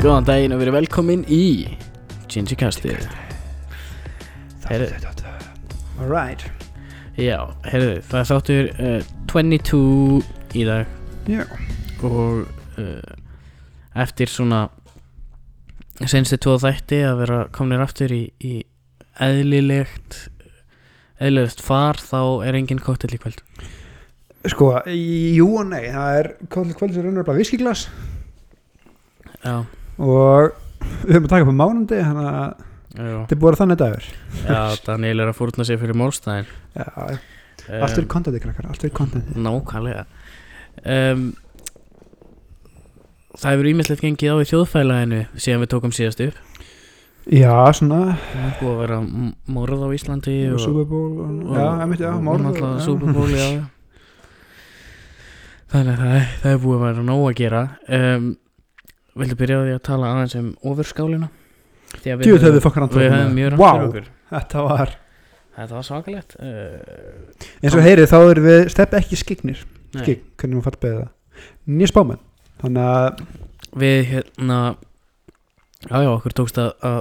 Góðan daginn og verið velkomin í Gingy Heyrðu, Alright. Já, heyrðu, það er þáttur uh, 22 í dag. Já. Og uh, eftir svona senstu tvo þætti að vera komnir aftur í, í eðlilegt eðlilegt far þá er engin kóttel í kvöld. Sko, jú og nei Það er kvöld kvöld sem raunur bara viskiglas Já, og við höfum að taka upp á mánundi þannig að þetta er búið að þannig dagur. Já Daniel er að fórna sig fyrir málstæðin. Já, allt fyrir kontenti krakkar, allt fyrir kontenti Nákvæmlega. Um, Það hefur ímislegt gengið á í þjóðfælaginu síðan við tókum síðast upp. Já, svona. Það er búið að vera morð á Íslandi og og, Já, einmitt, já, morð náttúrulega já. Þannig að það, er- það er búið að vera nóg að gera. Um, Vildu byrja á því að tala aðeins um ofurskálina? Djú, þau við fokkar við hefum mjög Vá, fyrir okkur. Þetta var Þetta var svakalegt uh, eins og heyrið þá erum við stepp ekki skignir nei. skign, hvernig maður fatt beðið það Nýja spámenn. Þannig að Við hérna Já, já, okkur tókst að, að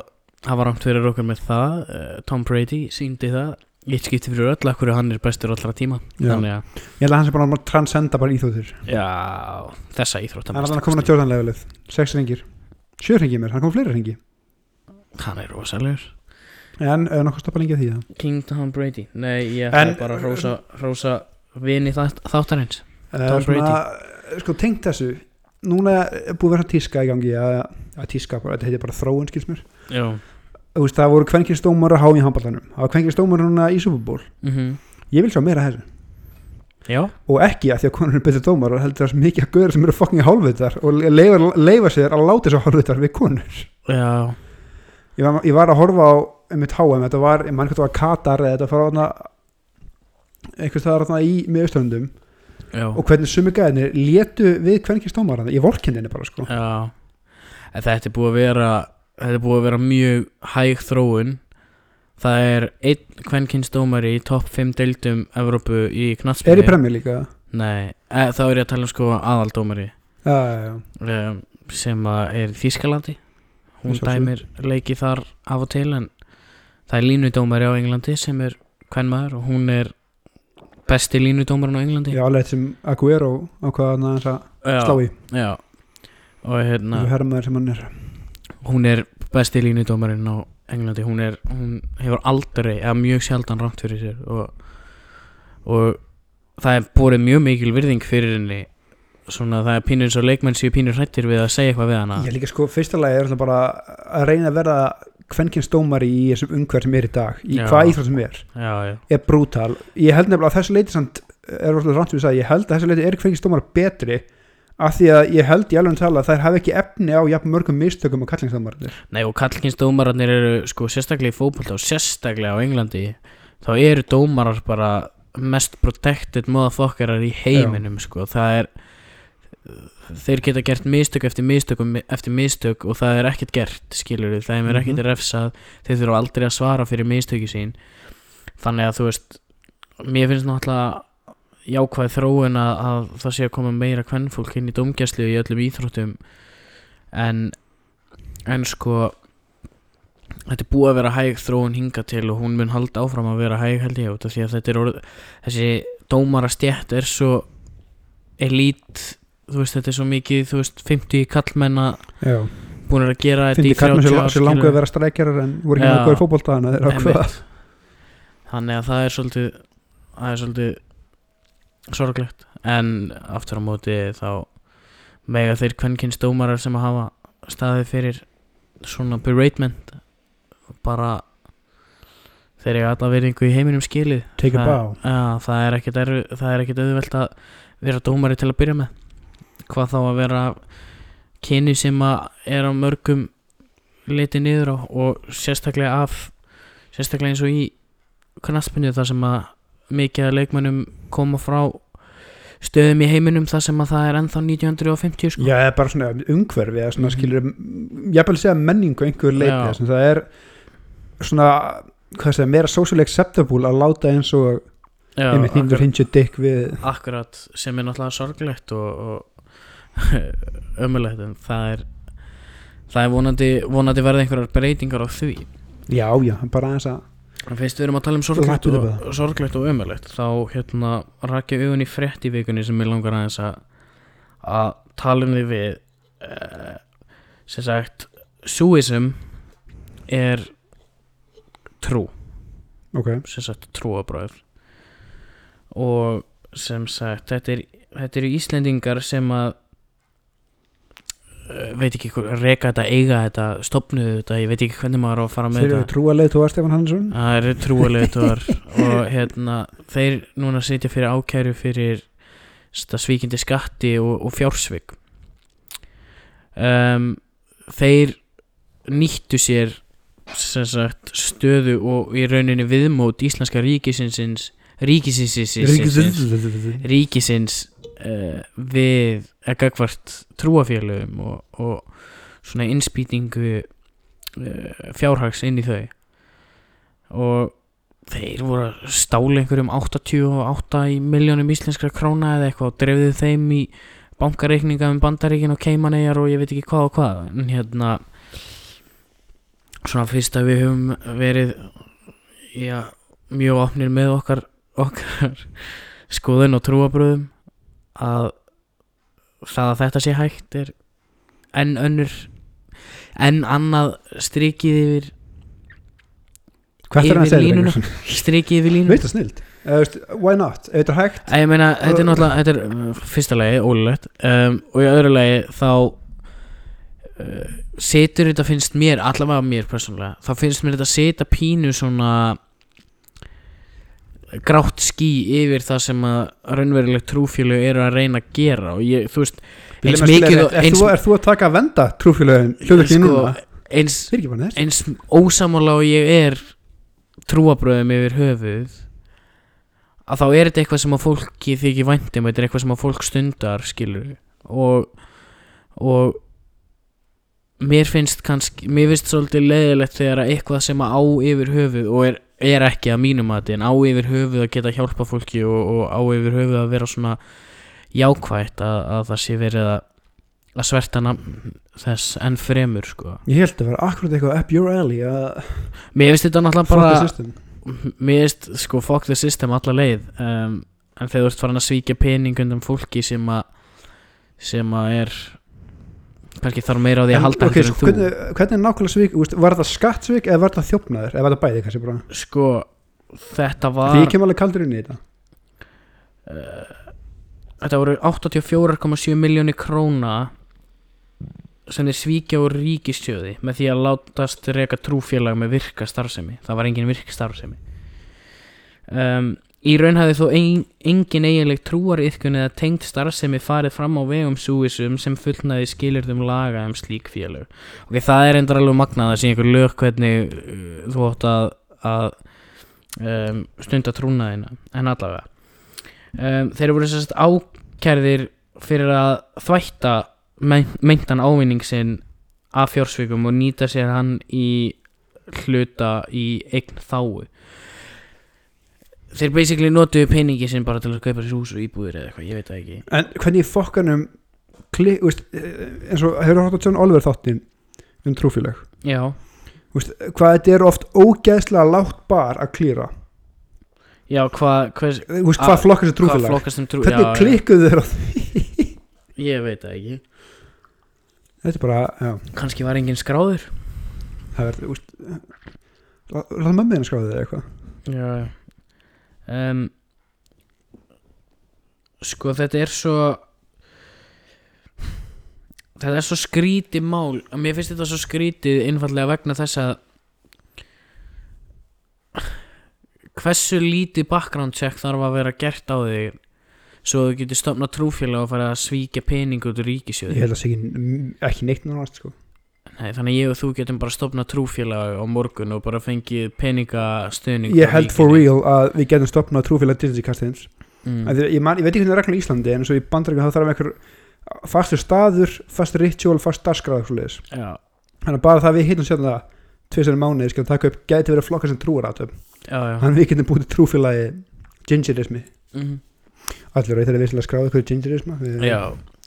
hafa rangt fyrir okkur með það. Uh, Tom Brady síndi það Eitt skipti fyrir öll Akkur hann er bestur allra tíma. Já. Þannig að, ég held að hann sé bara að transcenda bara íþjóðir já, þessa íþróttam Hann er alltaf komin að Jordan levelið Sex ringir Sjö ringir mér, hann kom fleiri ringi Hann er rosalegur. En uh, nokkuð stoppa lengi að því það King Tom Brady. Nei, ég En- hef bara hrósa, hrósa vini þátt, þáttarins. Uh, Tom svona, Sko tengt þessu. Núna er búið að vera tíska í gangi að, að tíska, bara, þetta heitir bara þróun skils mér. Já veist, það voru kvenkinstómar að há í handballanum það var kvenkinstómar núna í Super Bowl. Mm ég vil sjá meira þessu. Já, og ekki að því að konur er betur dómar og heldur það sem mikið að göður sem eru fokking hálfvitar og leifa, leifa sér að láta þessu hálfvitar við konur. Já, ég var, ég var að horfa á um mitt HM, þetta var, ég mann hvað það var Katar eða þetta var einhvers það þarna í miðaustöndum og hvernig sumi gæðinir létu við kvenkinstómar ég vorkindinni bara sko. Já. En Þetta er búið að vera Þetta er búið að vera mjög hæg þróun. Það er einn kvenkinsdómari í topp 5 deildum Evrópu í er knattspyrnu í premmi líka Nei, e, þá er ég að tala um sko aðaldómari. Já. um, sem að er í Þískalandi hún Ég sjá svo. dæmir leiki þar af og til en það er línudómari á Englandi sem er kvenmaður og hún er besti línudómarin á Englandi. Já alveg sem Aguero ákvaða að Já, slá í. já. og hérna og herrmaður sem hann er hún er besti línudómarinn á Englandi. Hún, er, hún hefur aldrei eða mjög sjaldan rámt fyrir sér og, og það er búið mjög mikil virðing fyrir henni. Svona það er pínur og leikmenn séu pínur hrættir við að segja eitthvað við hana. Ég líka sko, fyrsta lagi er bara að reyna að verða kvenkinstómari í þessum umhverf sem er í dag í Já. hvað íþrótt sem er. Já, já, er brútal, ég held nefnilega að þessu leiti samt, er rámt við að ég held að þessu leiti er kvenkinstómar betri af því að ég held í alveg að tala að þær hafa ekki efni á jafn mörgum mistökum og kallingstómarnir Nei og kallkins dómararnir eru sko sérstaklega í fótbolta og sérstaklega á Englandi þá eru dómarar bara mest protected motherfuckerar í heiminum sko. Það er þeir geta gert mistök eftir mistök eftir mistök og það er ekkert gert skilur við, þeim er Mhm. ekkert refsað. Þeir þurfa aldrei að svara fyrir mistöki sín. Þannig að þú veist mér finnst náttúrulega jákvæð þróun að, að það sé að koma meira kvennfólk inn í dómgæslu í öllum íþróttum en en sko þetta er búið að vera hæg þróun hinga til og hún mun halda áfram að vera hæg held ég út af því að þetta er orð, þessi dómara stjætt er svo elít þú veist þetta er svo mikið þú veist 50 kallmenna já, búin að gera þetta í kallmenn 30 sér, ár sér langu skilurðu. að vera streikjarar en voru ekki með góður Einmitt. þannig að það er svolítið það er svolítið sorglegt. En aftur á móti þá mega þeir kvennkins dómarar sem að hafa staðið fyrir svona beratement bara þeir eru alla verðingu í heiminum skilið. Take a það, er ekkit ekkit auðvelt að vera dómari til að byrja með. Hvað þá að vera kyni sem að er á mörgum liti niður á og sérstaklega af sérstaklega eins og í knaspinu þar sem að mikið að leikmönnum koma frá stöðum í heiminum þar sem að það er ennþá 1950 sko. já, eða bara svona umhverfi eða svona Mhm. skilur ég vil segja menningu einhver að það er svona hvað segja, meira socially acceptable að láta eins og Já, einmitt akkurat, hinju dykk við akkurat sem er náttúrulega sorglegt og, og ömulegt en það er það er vonandi, vonandi verða einhverjar breytingar á því já, já, bara aðeins að fyrst við erum að tala um sorglegt og, sorglegt og ömulegt þá hérna rakja augun í frétt í vikunni sem ég langar aðeins að að tala um því við uh, sem sagt Suism er trú. Ok, sem sagt trúabröð og sem sagt þetta er þetta eru Íslendingar sem að veit ekki hvað, reka þetta, eiga þetta stopnuðu þetta, ég veit ekki hvernig maður á að fara með þeir eru þetta. trúarleið tóa Stefán Hansson Það eru trúaleitur og hérna þeir núna sitja fyrir ákæru fyrir svíkindi skatti og, og fjársvik. Um, Þeir nýttu sér sagt stöðu og í rauninni viðmót íslenska ríkisinsins ríkisinsins ríkisins. uh, við að gagvart trúafélögum og, og svona innspýtingu uh, fjárhags inn í þau. Og þeir voru að stála einhverjum 88 í miljónum íslenskra króna eða eitthvað og drefðu þeim í bankareikninga um bandaríkin og keimaneyjar og ég veit ekki hvað og hvað. En hérna svona fyrst að við höfum verið já, mjög opnir með okkar okkar skoðun og trúabröðum að það að þetta sé hægt er enn önnur enn annað strikið yfir er að Yfir línuna. Strikið yfir línu veit það snild why not, þetta er hægt ég meina, þetta er náttúrulega þetta er uh, fyrsta lagi, ólulegt um, og í öðru lagi þá uh, setur þetta finnst mér, allavega mér persónulega þá finnst mér þetta setja pínu svona grátt ský yfir það sem að raunverulegt trúfélög eru að reyna að gera og ég, þú veist eins mikið og eins, er þú að taka að venda trúfélögin hljóðu ekki sko, núna? eins, eins ósamála og ég er trúabröðum yfir höfuð að þá er þetta eitthvað sem að fólki þykir væntum, þetta er eitthvað sem að fólk stundar skilur. Og og mér finnst kannski, mér finnst svolítið leiðilegt þegar að eitthvað sem að á yfir höfuð og er, er ekki að mínum að en á yfir höfuð að geta hjálpa fólki og, og á yfir höfuð að vera svona jákvætt að, að það sé verið að, að sverta þess enn fremur sko. Ég held að vera akkurat eitthvað up your alley Mér finnst þetta náttúrulega bara Mér finnst sko fuck the system alla leið um, En þegar þú ert farin að svíkja pening undan fólki sem að sem að er kannski þarf meira á því að halda ok, heldur en sko, hvernig, hvernig er nákvæmlega svík úst, var það skattsvík eða var það þjófnaður? Eða var það bæði kannski bara? Sko þetta var því ég kem alveg kaldur inn í þetta. Uh, Þetta voru 84,7 miljónir króna sem þeir svíkja úr ríkistjóði með því að látast reka trúfélag með virka starfsemi. Það var engin virk starfsemi. Um, Í raun hafði þó ein, engin eiginleg trúariðkun eða tengt starfsemi farið fram á vegum súisum sem fullnaði skilurðum laga um slík félög. Ok, það er endur alveg magnað að sé einhver lög hvernig uh, þú átt að, að um, stunda trúnaðina. En allavega um, Þeir voru sérst ákærðir fyrir að þvætta mein- meintan ávinning sinn af fjársvikum og nýta sér hann í hluta í eign þáu Þeir basically notuðu peningi sinn bara til að kaupa sér hús og íbúðir eða eitthvað, ég veit það ekki. En hvernig í fokkanum klik, úst, eins og hefur hótt að John Oliver þáttin um trúfélag? Já, úst, hvað þetta er oft ógeðslega látt bar að klýra já, hvað hvað, úst, hvað Ah, flokkar þessi hvað trúfélag? flokkast um trú hvernig já, klikkuðu þeir á því? Já, Ég veit það ekki. Þetta er bara, já, Kannski var engin skráður. Það verður úst, láta mömmuðina skráði þeir eitthvað. Já um, Sko þetta er svo Þetta er svo skrítið mál Mér finnst þetta svo skrítið einfallega vegna þess að Hversu lítið background check þarf að vera gert á þig Svo þú getur stopnað trúfélag og fara að svíkja pening út úr ég ríkisjóði held að það sé ekki, ekki neitt náttúrulega sko. Nei, Þannig að ég og þú getum bara stopnað trúfélag á morgun og bara fengið peningastöðning ég held for real að við getum stopnað trúfélag Disney Castins mm. mm. ég, man, ég veit ekki hvernig það er regla í Íslandi en svo í bandaríkjum þá þarf einhver fastur staður, fast ritual, fast. Já, þannig að bara það að við hittum sér það tvisar mánuði skal taka upp, gæti verið flokka sem trúar átöf þannig að við getum búið til trúfélagi gingerismi mm. allir veit skilja skráða hverju gingerisma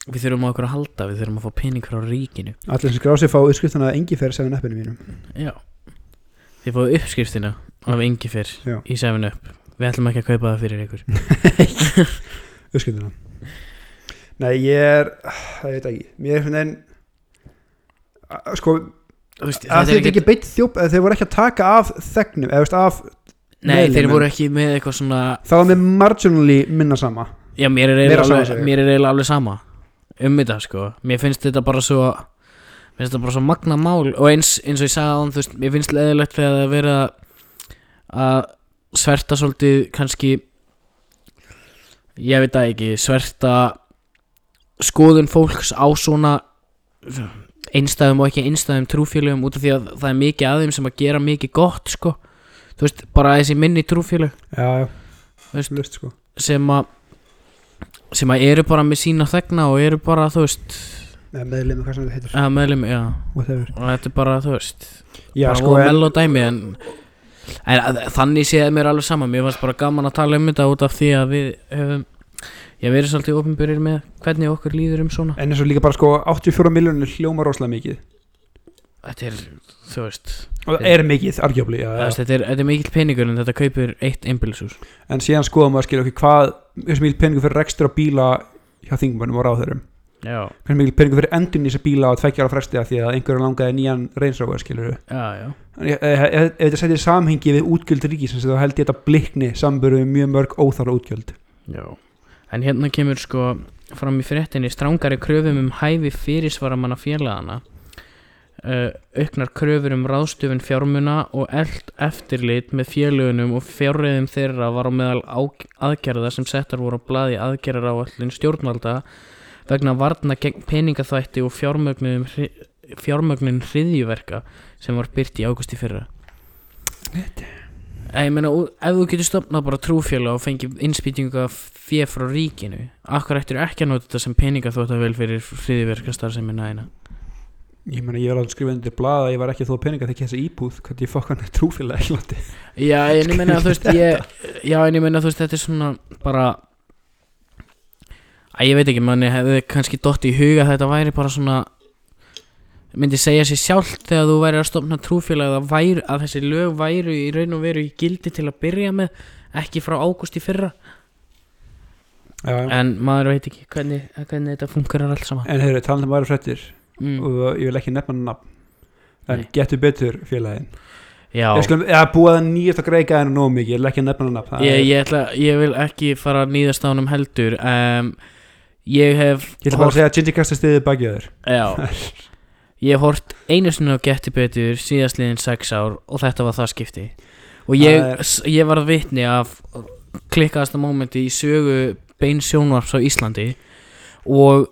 við, þurfum á okkur að halda við þurfum að fá pening frá ríkinu. Allir sem skrá sig fá uppskriftuna engifer 7 appinu mínum já. Þið fáðu uppskriftina af engifer Já. í 7up við ætlum ekki að kaupa það fyrir ykkur. Uppskriftuna nei ég er það veit ekki. Mér er svona en sko veist, að þetta ekki beitt þjóp eða þeir voru ekki að taka af þegnum eða veist af nei þeir meðlimum. voru ekki með eitthvað svona þá var með marginally minna sama. Já er mér er eiginlega alveg sama um þetta sko. Mér finnst þetta bara svo mér finnst þetta bara svo magna mál og eins, eins og ég sagði án þú veist mér finnst leðilegt þegar það er verið að að sverta svolítið kannski ég veit það ekki sverta skoðun fólks á svona einstæðum og ekki einstæðum trúfélögum út af því að það er mikið að þeim sem að gera mikið gott sko. Þú veist bara þessi minni trúfélög. Já, já, Veist- lust sko. sem að sem að eru bara með sína þegna og eru bara þú veist eða meðlum, hvað sem þetta heitir. að meðlum, já. Whatever. og þetta er bara þú veist já, bara sko, mell og dæmi en, en að, þannig séð mér alveg sama. Mér fannst bara gaman að tala um þetta út af því að við höfum ég verið svolítið ofinbyrjir með hvernig okkur líður um svona. En eins og líka bara sko 84 miljónir hljóma rosalega mikið þetta er, þú veist það er mikið, argjöfli þetta er, er mikill peningur en þetta kaupir eitt einbýlisús en síðan skoðum við að skilja okkur hvað hversu mikil peningur fyrir rekstur á bíla hjá þingmönnum og ráðherrum? Já, hversu mikil peningur fyrir endun í þessa bíla á tveggja ára fresti af því að einhverju langaði nýjan reynsráður skilur já ef þetta setjið samhengi við útgjöld ríkisins þá held ég þetta blikni samböru við mjög mörg óþára útgjöld. Já, en hérna kemur sko fram í fréttinni strángari kröfum um hæfi fyrirsvaramanna félagana auknar kröfur um ráðstöfun fjármuna og eld eftirlit með félögunum og fjárreiðum þeirra var á meðal aðgerða sem settar voru á blaði aðgerðar á allin stjórnvalda vegna varna gegn peningaþvætti og fjármögnum fjármögnun hriðjuverka sem var byrt í águsti fyrra. Ég meina, ef þú getur stopnað bara trúfélag og fengið innspýtingu af fjö frá ríkinu Akkur ættir ekki að nota þetta sem peninga þótt að vel fyrir hriðiverkastar sem er næina ég meina ég var alveg skrifað undir blað að ég var ekki að þó peninga þegar þessi íbúð hvernig ég fokk hann er trúfélag Já, en ég meina þú veist ég, Já, en ég meina þú veist þetta er svona bara Æ, ég veit ekki, manni hefði kannski dott í huga að þetta væri bara svona myndi segja sér sjálft þegar þú væri að stopna trúfélag að, væri, að þessi lög væru í raun og veru í gildi til að byrja með ekki frá ágúst í fyrra. Já, en, en maður veit ekki hvernig, hvernig þetta fungerar allt saman. En hefur talað um mm. og ég vil ekki nefna nafn en Nei. getur betur félagin Já, ég skal, eða búið að nýjast að greika en nóg mikið ég vil ekki nefna nafn ég, ég, ætla, ég vil ekki fara að nýðast á honum heldur um, Ég hef ég ætla bara að segja að Gingy Kasta stiðið bakið þér. Já. Ég hef hort einu sinni á Getty Betur síðastliðin sex ár og þetta var það skipti. Og ég, ég var vitni af klikkaðasta mómenti í sögu bein sjónvarps á Íslandi og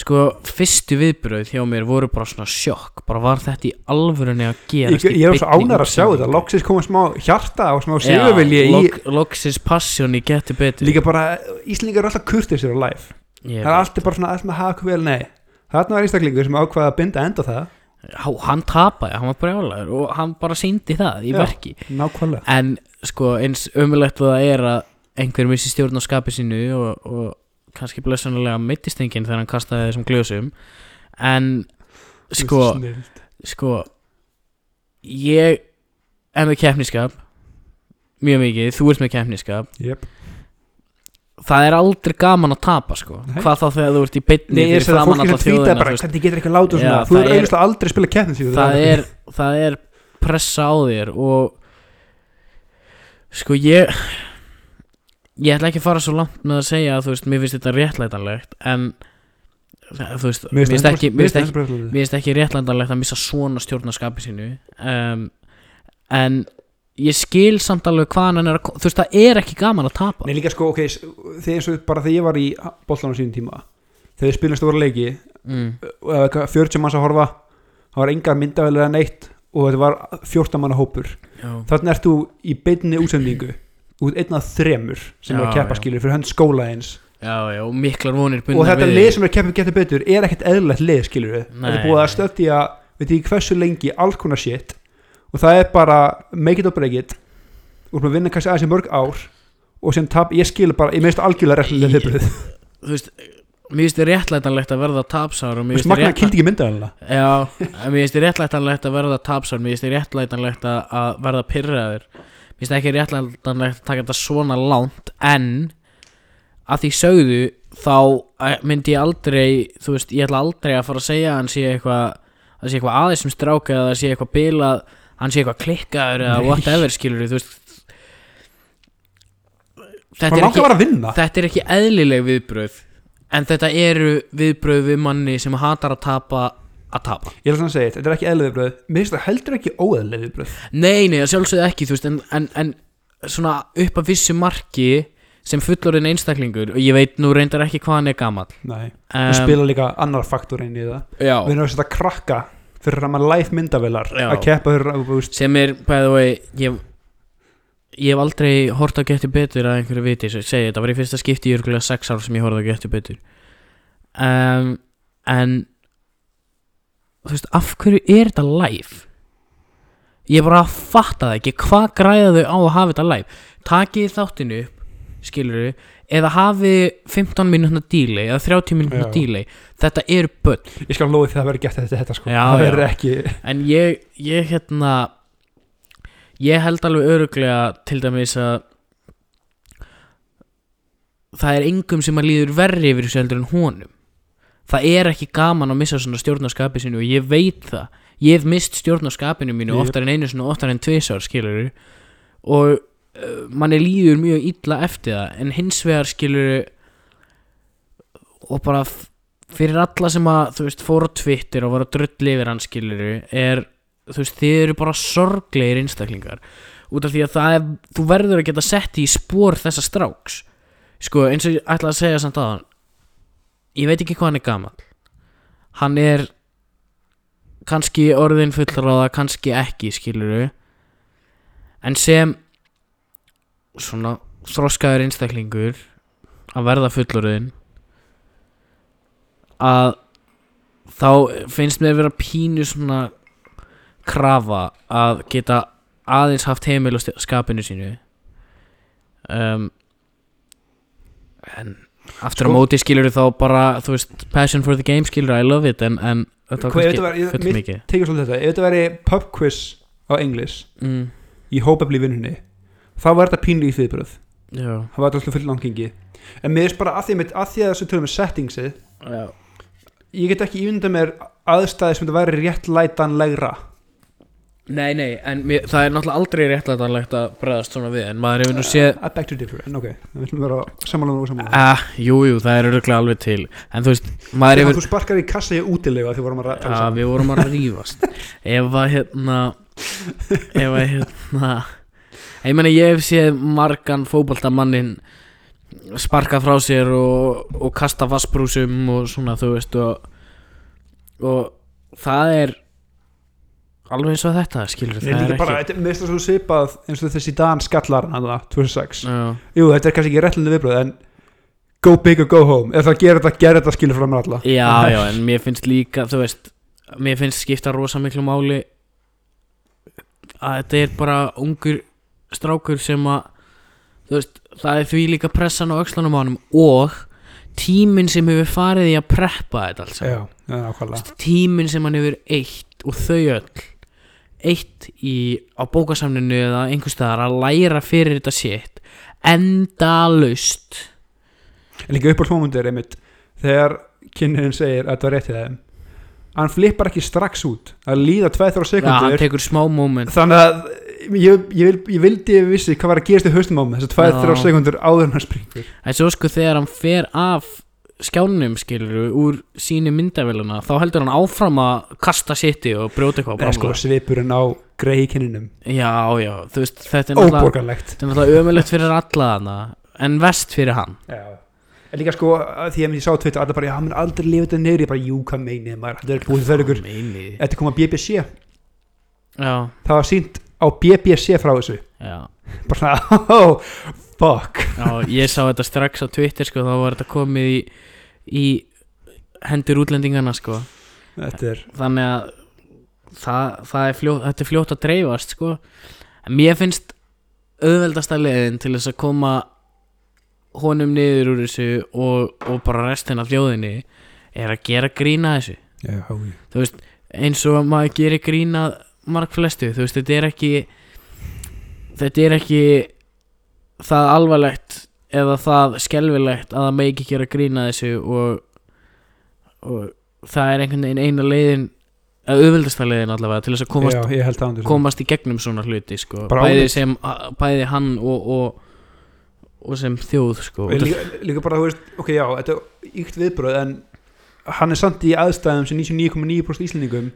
sko fyrstu viðbröð hjá mér voru bara svona sjokk. Bara var þetta í alvörunni að ég, gerast ég var svo ánæður að sjá þetta. loksins koma smá hjarta og smá sigurvilji í lok, Loksis passion í Getty Betur. Líka bara Íslingar eru alltaf kurtisir á live. Ég það er alltaf bara svona að hafa vel? Nei. Þarna var einstaklingur sem ákvaða að binda enda það. Há- hann tapaði, hann var brjálæður og hann bara síndi það í Já. verki. nákvæmlega. En sko eins ömulegt og það er að einhver missi stjórn á skapi sínu og, og kannski blessunulega mittist enginn þegar hann kastaði þessum glösum. En sko, sko ég er með keppniskap. Mjög mikið, þú ert með keppniskap. Jep. það er aldrei gaman að tapa sko. Nei. hvað þá þegar þú ert í bytni Nei, tvíta bara. þú veist, hvernig getur ekki að láta svona þú er- auðvitað aldrei að spila keppnis það er, það er pressa á þér og sko ég ég ætla ekki að fara svo langt með að segja að þú veist, mér finnst þetta réttlætanlegt en þú veist, mér finnst ekki mér finnst ekki, réttlætanlegt að missa svona stjórn á skapi sínu. Um, en ég skil samt alveg hvaðan hann er að þú veist, það er ekki gaman að tapa. Nei líka sko, ok, þegar og bara þegar ég var í bollan á sínum tíma þegar við spilum stóra leiki mm, og það var eitthvað 40 manns að horfa það var engar myndavælir en neitt og þetta var 14 manna hópur. Þannig ert þú í beinni útsendingu út einn af þremur sem er að Já, keppa já. skilur fyrir hönd skóla eins. Já, já, og miklar vonir og þetta við lið sem er að keppa getur betur er ekkert eðlilegt lið skilur við þetta er búið að stöðja, veit ég hversu lengi alls konar shit. Og það er bara make it or break it. Og við vinna kannski aðeins í mörg ár og sem tap, ég skilur bara, ég meðist algjörlega reglum viðbröð þú veist mér finnst þið réttlætanlegt að verða tapsár mér finnst réttlætanlegt Já, að verða tapsár Mér finnst þið réttlætanlegt að verða pyrraður Finnst ekki réttlætanlegt að taka þetta svona langt En að því sögðu Þá eh, myndi ég aldrei Þú veist, ég ætla aldrei að fara að segja að Hann sé eitthvað að sé eitthvað aðeins sem stráka Eða að sé eitthvað bilað Hann sé eitthvað klikkaður eða whatever skilur Þú veist. Þetta er, ekki, þetta er ekki eðlileg viðbröð En þetta eru viðbröð við manni sem hatar að tapa að tapa. Ég er svona að segja, þetta er ekki eðlið viðbröð Mér finnst það heldur ekki óeðlið viðbröð Nei, nei, að sjálfsögðu ekki þú veist, en, en, en svona upp að vissu marki sem fullorðin einstaklingur og ég veit nú reyndar ekki hvað hann er gamall. Nei, um, við spila líka annar faktor inn í það. Já, Við erum að setja krakka fyrir að maður live myndavilar Já. að keppa fyrir sem er, by the way ég, ég hef aldrei hort að geti betur að einhverju viti, segi þetta var í fyrsta skipti í örgulega sex ár sem ég horfði að geti betur. Um, en þú veist, af hverju er þetta live? Ég bara fatta það ekki, hvað græða þau á að hafa þetta live? Takið þáttinu upp, skilur eða hafið 15 minútna dílei eða 30 minútna Já. dílei þetta eru börn ég skal því að það verður gett þetta, þetta sko. Já, það verður ekki En ég, ég hérna Ég held alveg öruglega til dæmis að Það er engum sem að líður verri yfir þessu heldur en honum Það er ekki gaman að missa svona stjórnarskapi sinu og ég veit það. Ég hef mist stjórnarskapinu mínu Ég- oftar en einu svona oftar en tvisar skilur og uh, manni líður mjög illa eftir það en hins vegar skilur og bara fyrir alla sem að þú veist fór á Twitter og var að drulli yfir hann skiluru er þú veist þið eru bara sorglegir einstaklingar. Út af því að það er þú verður að geta sett í spór þessa stráks. Sko eins og ég ætla að segja samt aðan ég veit ekki hvað hann er gamall. Hann er kannski orðin fullráða kannski ekki skiluru en sem svona þroskaður einstaklingur að verða fullorðin að þá finnst mér vera pínu svona krafa að geta aðeins haft heimil sti- skapinu sínu. Um, en aftur á Sko- móti skilur þá bara þú veist, passion for the game skilur I love it en, en þetta var kannski þetta var- ég- full mitt- mikið tekið svolítið þetta, ef þetta væri pub quiz á englis mm, í hópefli vinnunni þá var þetta pínu í þviðbröð já, það var þetta full langengi. En mér finnst bara að því, að, að þessu tölum með settingsið já. ég get ekki ímynda mér aðstæði sem þetta væri réttlætanlegra nei nei en mér, það er náttúrulega aldrei réttlætanlegt að bregðast svona við en maður hefur nú séð I beg to differ, en ok við að vera samanlega og samanlega ah, jú, jú, það er öruglega alveg til en þú veist, maður hefur þú sparkar í kassa í útilega því vorum að tala Já, saman. við vorum að rífast. Ef að hérna Ef að hérna Ég meina ég hef séð margan fótboltamannin sparka frá sér og, og kasta vassbrúsum og svona þú veist og, og það er alveg eins og þetta skilur það er bara, ekki þetta- mér finnst það svo svipað eins og þessi Dan skallar hann að 2006 Já, Jú, þetta er kannski ekki réttlændi viðbröð en go big or go home. Ef það gerir þetta, gerir þetta skilur fram með alla. Já, já, en mér finnst líka þú veist, mér finnst skipta rosa miklu máli að þetta er bara ungur strákur sem að þú veist, það er því líka pressan á öxlanum á honum og tíminn sem hefur farið í að preppa þetta alls tíminn sem hann hefur eitt og þau öll eitt í, á bókasamninu eða einhvers staðar að læra fyrir þetta shit. Endalaust. En líka upp á hlómundir einmitt þegar kynniðin segir að þetta var rétt í þeim. Hann flippar ekki strax út að líða 2-3 Já, hann sekundur tekur smá moment. Þannig að ég, ég, vil, ég vildi ég vissi hvað var að gerast í haustum á mig þessar 2-3 Já. sekundur áður hann springur. En svo sko þegar hann fer af skjánum skilur úr síni myndavéluna þá heldur hann áfram að kasta sitti og brjóta eitthvað Nei, sko, svipurinn á greiði kynninum Já, já, þú veist þetta er óborgarlegt þetta er náttúrulega ömulegt fyrir alla hana en vest fyrir hann. Já. En líka sko, því að ég sá Twitter allir bara, já, hann mun aldrei lifa þetta neyri ég bara, jú, hvað meinið maður, þetta er búið fyrir ykkur Meini Þetta kom að BBC, Já, það var sínt á BBC frá þessu. Já. Bara, oh, fuck. Já, ég sá þetta strax á Twitter sko þá var þetta komið í, í hendur útlendingana sko. Er, þannig að það, það er fljótt, þetta er fljótt að dreifast sko. En mér finnst auðveldasta leiðin til þess að koma honum niður úr þessu og, og bara restin af þjóðinni er að gera grína þessu. Já. þú veist, eins og maður gerir grína marg flestu, þú veist, þetta er ekki þetta er ekki það alvarlegt eða það skelfilegt að það megi ekki gera grína þessu og, og það er einhvern veginn eina leiðin að auðvildasta leiðin allavega til þess að komast, já, undir komast í gegnum svona hluti sko. Bæði sem bæði hann og, og, og sem þjóð sko. Líka, líka bara, þú veist, ok, já, þetta er ykt viðbröð en hann er samt í aðstæðum sem 99,9% íslendingum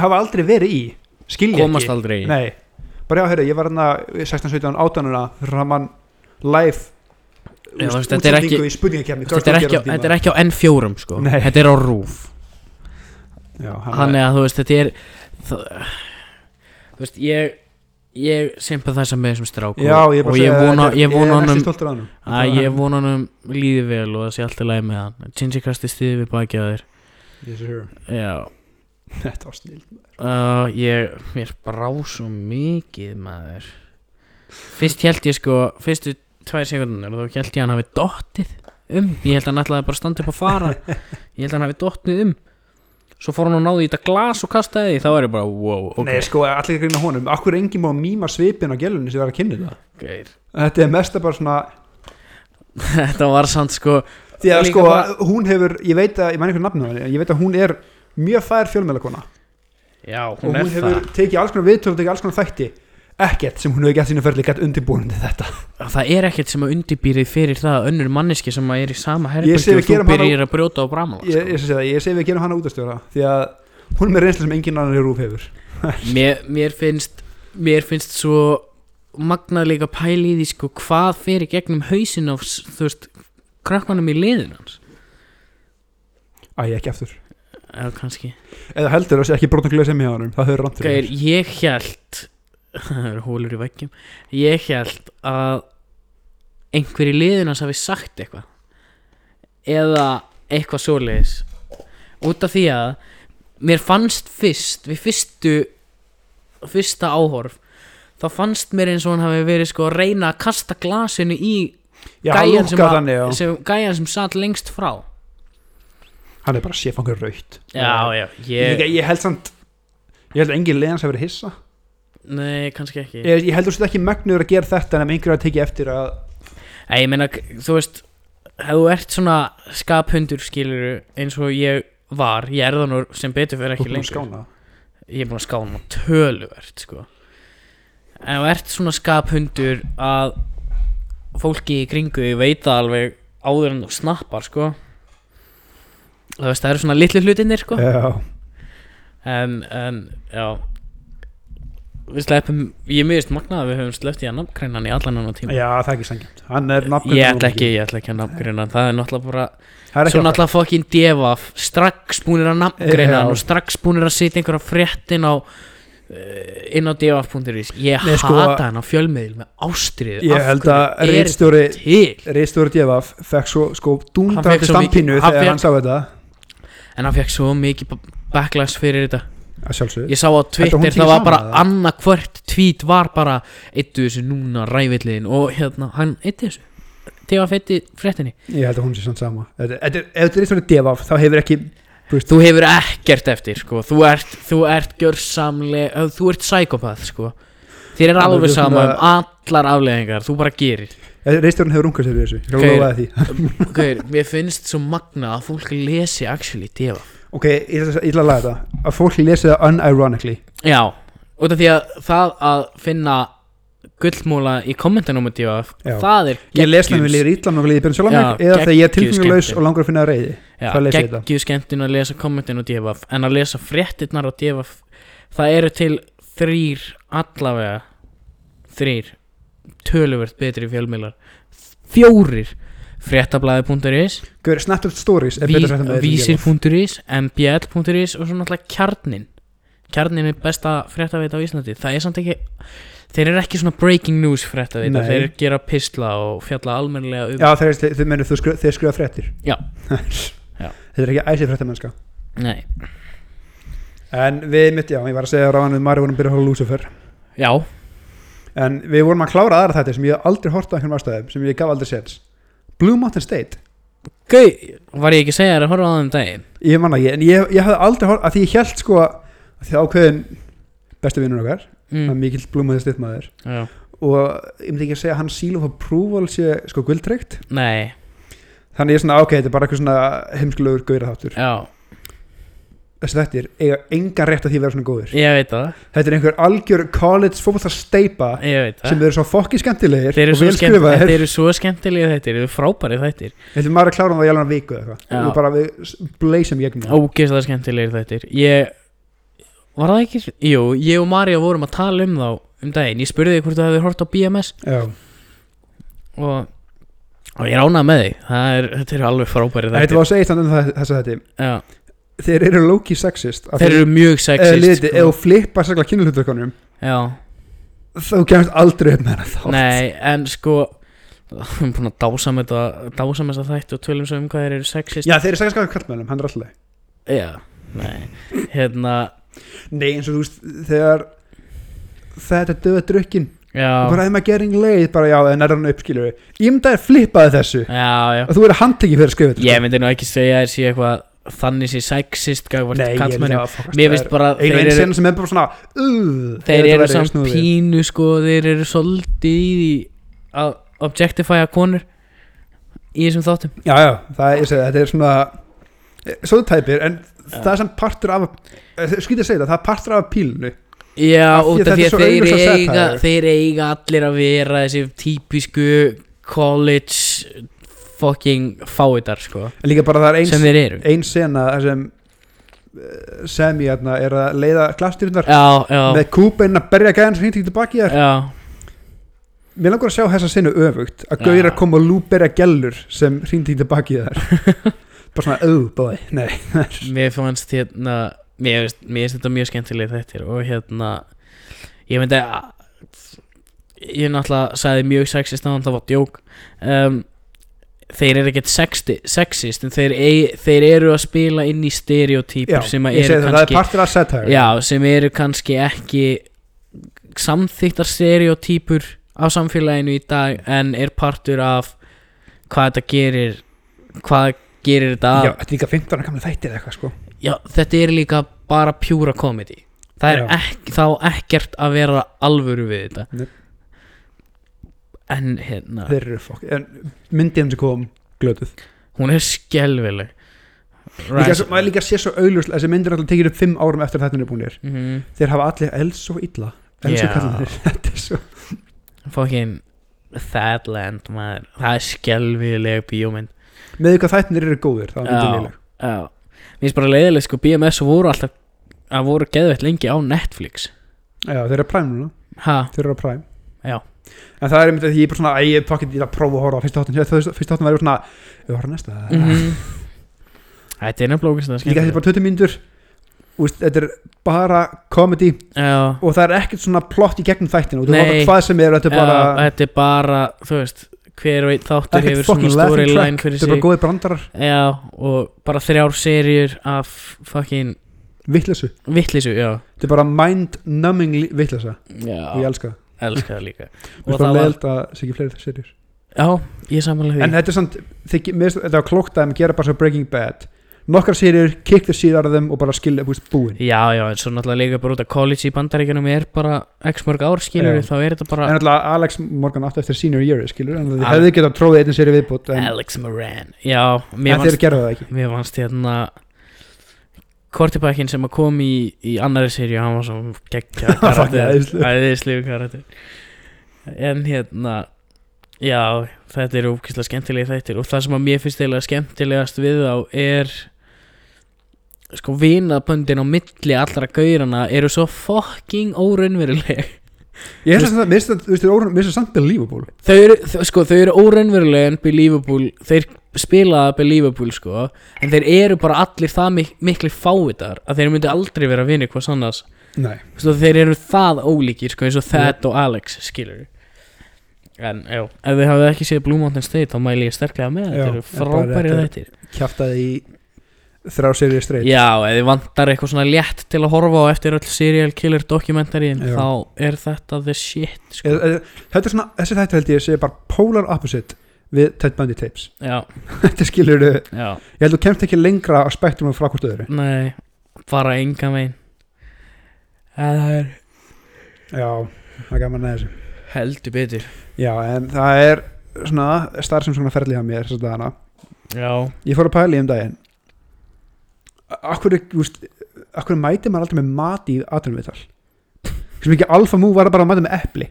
hafa aldrei verið í skilja komast ekki aldrei í. Nei, bara já, heyrðu, ég var hérna 16, 17, 18 þegar mann live Er ekki- í spurningakefni þetta er, ekki, á- þetta er ekki á N4 sko. Nei. þetta er á RÚF hann hann er að þú veist þetta er það, þú veist ég ég sympathæsa með þessum strák já, ég er bara og að ég segja er- ég vona er ekki stoltur af að ég vona honum líði vel og það sé alltaf læg með hann. Gingy kasti stiði við baki að þér. Yes, sir. já. Þetta var snill uh, ég mér brá svo mikið maður. Fyrst held ég sko fyrstu tvær sekundunar og þá held ég að hann hafi dottið um. Ég held að hann ætlaði bara að standa upp og fara. Ég held að hann hafi dottið um. Svo fór hann og náði í þetta glas og kastaði því. Þá er ég bara wow ok. Nei, sko, allir að greina honum Akkur er enginn má mýma svipin á gælunni sem var að kynna þetta? Geir. Þetta er mesta bara svona þetta var samt sko Því að sko, bara- hún hefur Ég veit að, ég mæni einhvern nafnum henni Ég veit að hún er mjög fær fjölmjölakona já Og hún hefur tekið alls konar viðtöl og tekið alls konar þætti Ekkert sem hún hefur gett sínu ferli gett undirbúin til þetta. Það er ekkert sem að undirbýrið fyrir það að önnur manneski sem að er í sama Ég við og þú byrjir að brjóta á bramala Ég, ég, sé það, ég segi við gerum hana útastjóra Því að hún er með reynslu sem enginn annar í rúf hefur. Mér, mér finnst mér finnst svo magnað líka pæli í því sko hvað í gegnum hausin á þú veist krakkanum í liðin hans. Æ, ekki aftur. Eða kannski. Eða heldur það sé ekki brotum glöð sem hjá hann Það höfður fyrir Gæir, ég held það eru hólur í veggjum. Ég held að einhver í liðin hans hafi sagt eitthvað. Eða eitthvað svoleiðis. Út af því að mér fannst fyrst við fyrstu fyrsta áhorf þá fannst mér eins og hann hafi verið sko að reyna að kasta glasinu í Já, gæjan sem, að- þannig sem, gæjan sem satt lengst frá. Hann er bara séfangur raut já, já, ég, ég, ég held samt Ég held að enginn liðans hefur verið hissa nei, kannski ekki. Ég, ég held að þú sett ekki megnuður að gera þetta En ef einhverju að tekið eftir að Nei, ég meina, þú veist ef þú ert svona skaphundur skilur eins og ég var ég er það nú sem betur fyrir Þú ekki að lengur. skána ég er búin að skána töluvert sko. Ef þú ert svona skaphundur að fólki í kringu þig veit það alveg áður en þú snappar sko þú veist, það eru svona litlu hlutinir sko. Já, en, en, já við sleppum, ég mjög magnað að við höfum sleppt í að nafngreina hann í allan annan tíma. Já, það er ekki sangilt Hann er nafngreindur ég ætla ekki, ég ætla ekki að nafngreina hann. Það er náttúrulega bara er Svo náttúrulega fokkin devaf strax búinir að nafngreina Já. hann og strax búinir að setja einhverja fréttin á uh, inn á devaf.is ég Nei, sko- hata hann á fjölmiðl með ástriðu Ég held að reitstjóri til? Reitstjóri Djefaf fekk svo sko stampínu hann þegar hann sá þetta. En hann fekk svo mikið backlash fyrir þetta ég sá á Twitter það var bara hvert tweet var bara eittu þessu núna rævilliðin og hérna hann eittu þessu devaf eitti fréttinni Ég held að hún sé sann sama Ef þetta er reitstjóri Djefaf þá hefur ekki þú hefur ekkert eftir sko. þú ert, þú ert gjörsamlega þú ert psykopath sko. þér er alveg svona- sama um allar afleðingar þú bara gerir Reitstjórin hefur rungað sér við þessu Ég Ok. okay. Gauir, mér finnst svo magna að fólk lesi actually defa Ok, ég ætla að laga þetta Að fólk lesi það unironically já, út af því að það að finna gullmúla í kommentunum á defa Já. það er Ég les það með líður ítlan og líður byrjum sjálf Eða þegar ég er skemmtun. og langar að finna reyði Það les ég þetta. geggju skemmtun að lesa kommentin á DFF en að lesa fréttirnar á DFF það eru til þrýr allavega þrýr töluvert betri fjölmiðlar fjórir fréttablaði.is Snapchat Stories vísir.is mbl.is og svo náttúrulega kjarnin kjarnin er besta fréttaveita á Íslandi. Það er samt ekki þeir eru ekki svona breaking news fréttaveita. Nei. þeir gera pistla og fjalla almennilega um Já, þeir, þeir, þeir, menu, skru, þeir skrifa fréttir. Já. Já. Þetta er ekki æsið fréttamennska. Nei. En við mitt, já, ég var að segja ráðan við Mari vorum að byrja að hóla Lucifer. Já, En við vorum að klára aðra þetta sem ég aldrei hort á einhvern ástæðum sem ég gaf aldrei séns Blue Mountain State Gau, var ég ekki að segja þér að horfa á þeim daginn Ég manna ekki, en ég, ég hafði aldrei hort að því ég held sko að því ákveðin bestu vinnur okkar, mm. mm. mikill Blue Mountain State maður Já. og ég myndi ekki að segja að hans seal of approval sé sko guldtryggt Nei, þannig ég er svona, ok, þetta er bara eitthvað svona heimskulegur gauðra þáttur já, þessi þettir eiga engan rétt að því að vera svona góður ég veit það. Þetta er einhver algjör college steipa Ég veit það. sem eru svo fokki skemmtilegir Þeir eru skemmt, þeir eru svo skemmtilega þettir, þeir eru frábæri þettir Þetta maður er að klára um það í alveg viku eða Já. eitthvað og bara við bleysum gegnum það. Ógeðslega skemmtilegir þettir Ég, var það ekki? Jú, ég og Marja vorum að tala um þá um daginn. Ég spurði þig hvort þú hefur hort á BMS og, og ég ránaði með þig. Það er, þetta eru alveg frábæri Þetta var að segja þannig um það, þess að þetta þeir eru low-key sexist Þeir eru mjög sexist sko. ef þú flippar sérlega kynluhluturkonum Já, þá kemst aldrei upp með það þá nei, en sko Við erum búin að dásam þetta Dásam þess að þætti og tölum svo um hvað þeir eru sexist. Já, þeir eru sexist skakar kallmennum, hann er alltaf Já, nei Hérna, Nei, eins og þú veist, þegar þetta döða drukkin já. bara þeim að gering leið, bara já, en er hann upp skilur við Ímdaði flippaði þessu. Já, já. Og þú verður handtekið fyrir að skrifa þetta Ég myndi nú ekki segja að sé eitthvað Þannig sé sexist Mér finnst bara Einu þeir einu eru, sen sem er bara svona uh, þeir eru samt pínu sko Þeir eru svolítið að objectifya konur í þessum þáttum. Já, já, það er, þetta er svona Svo tæpir, en það er samt partur af Skýt að segja það, það er partur af pílunu Já, út af því að þeir eiga, þeir eiga allir að vera þessi típisku college fucking fáiðar sko. En líka bara það er sem eins, þeir eru. ein sena þar sem eh, Semi hérna, er að leiða klassstyrundar Já, já, með kúbein að berja gæðan sem hýtti ekki tilbaki þar. Já. Mér langar að sjá þessa senu öfugt að Já. gauðir að koma og lúberja gellur sem hýtti ekki tilbaki þar. Bara svona, oh boy, nei Mér fannst hérna Mér finnst mér finnst þetta mjög skemmtileg þettir og hérna ég myndi að ég náttúrulega sagði mjög sexist að það var djók. Um, þeir eru ekkert sexist en þeir, ei, þeir eru að spila inn í Já, stereotypur sem að er sem eru kannski ekki samþyktar stereotypur á samfélaginu í dag en er partur af hvað þetta gerir hvað gerir þetta Já, að þetta er líka 15 ára gamla þættir eða eitthvað sko. Já, þetta er líka bara pjúra comedy Það er ekki, þá ekkert að vera alvöru við þetta. Nei. En hérna Þeir eru fokk, en myndin sem kom glötuð. Hún er skelvileg Líka, svo- maður líka sé svo auglust þessi myndir er alltaf tekið upp 5 árum eftir þetta er búinir mm þeir hafa allir els svo illa els Já. kallanir þetta er svo Fucking Thatland maður. Það er skelvileg bíómynd. Með hvað þættinir eru góðir það er Já, léleg. já. Mér finnst bara leiðileg sko BMS voru alltaf að voru geðveitt lengi á Netflix. Já þeir eru á Prime núna. Ha, þeir eru á Prime. Já. En það er einmitt að ég er bara svona að ég pokkið í að prófa að horfa á fyrsta þáttin fyrsta þáttin væri svona við horfum næsta. Mhm. Þetta er nefnilega líka þetta er bara 20 mínútur. Þetta er bara comedy. Já. Og það er ekkert svona plott í gegnum þættinu og þú horfa hvað sem er þetta er bara, Já, þetta er bara, þú veist hver og einn þáttur hefur svona storyline track. fyrir þetta er bara sig. góðir brandarar. Já, og bara þrjár serjur af fucking vittlesu þetta er bara mind-numbing vittlesa já, og ég elska það elska það líka. Og það var, leiðilt að sé ekki fleiri serjur já, ég samanlega því. En þetta er samt, þið, mér þetta var klókt að þeim gera bara svo Breaking Bad. Nokkar serjur, kick the shit out of them og bara skilja, búist, búin. Já, já, en svo náttúrulega líka bara út af college í bandaríkjunum er bara x mörg ár skilur Já. þá er þetta bara en alltaf Alex Morgan átti eftir senior year skilur, en þið Al- hefði getað tróðið einnig serju viðbútt en, Alex Moran. Já, mér en þeir fannst, gerðu það ekki. mér fannst hérna Kortibækin sem að kom í, í annari serju, hann var svo geggja æðislegur. æðislegur karakter. En hérna já, þetta eru ókvæslega skemmtilegi þættir. Og það sem að mér finnst eiginlega skemmtilegast við þá er sko vinaböndin á milli allra gaurana eru svo fucking óraunveruleg ég held að það, þú veist, finnst það samt believable þau eru, sko, þau eru óraunveruleg en believable, þeir spila believable sko, en þeir eru bara allir það mik mikli fáiðar að þeir myndi aldrei vera vinni hvers annars. Nei, Svo þeir eru það ólíkir sko, eins og Thad og Alex skilur en já, ef þið hafið ekki séð Blue Mountain State þá mæli ég sterklega með þetta eru en bara frábæri þetta- þættir. kjaftaði í þrjá serjur straight. Já, ef þið vantar eitthvað svona létt til að horfa á eftir öll serial killer dokumentarín Já. þá er þetta the shit sko. Eð- eð- þetta er svona, þessi þættir held ég sé bara polar opposite við Ted Bundy tapes. Já, þetta skilur ég já held að þú kemst ekki lengra á spektrum frá hvort öðru. Nei, bara enga megin Það er já, það er gaman að þessu. Heldur betur. Já, en það er svona starf sem svona ferli hjá mér þess að dagana. Já, ég fór að pæla í um daginn akkur, akkur mæti maður alltaf með mat í aðrunviðtal sem ekki alfa mú var bara að mæta með epli.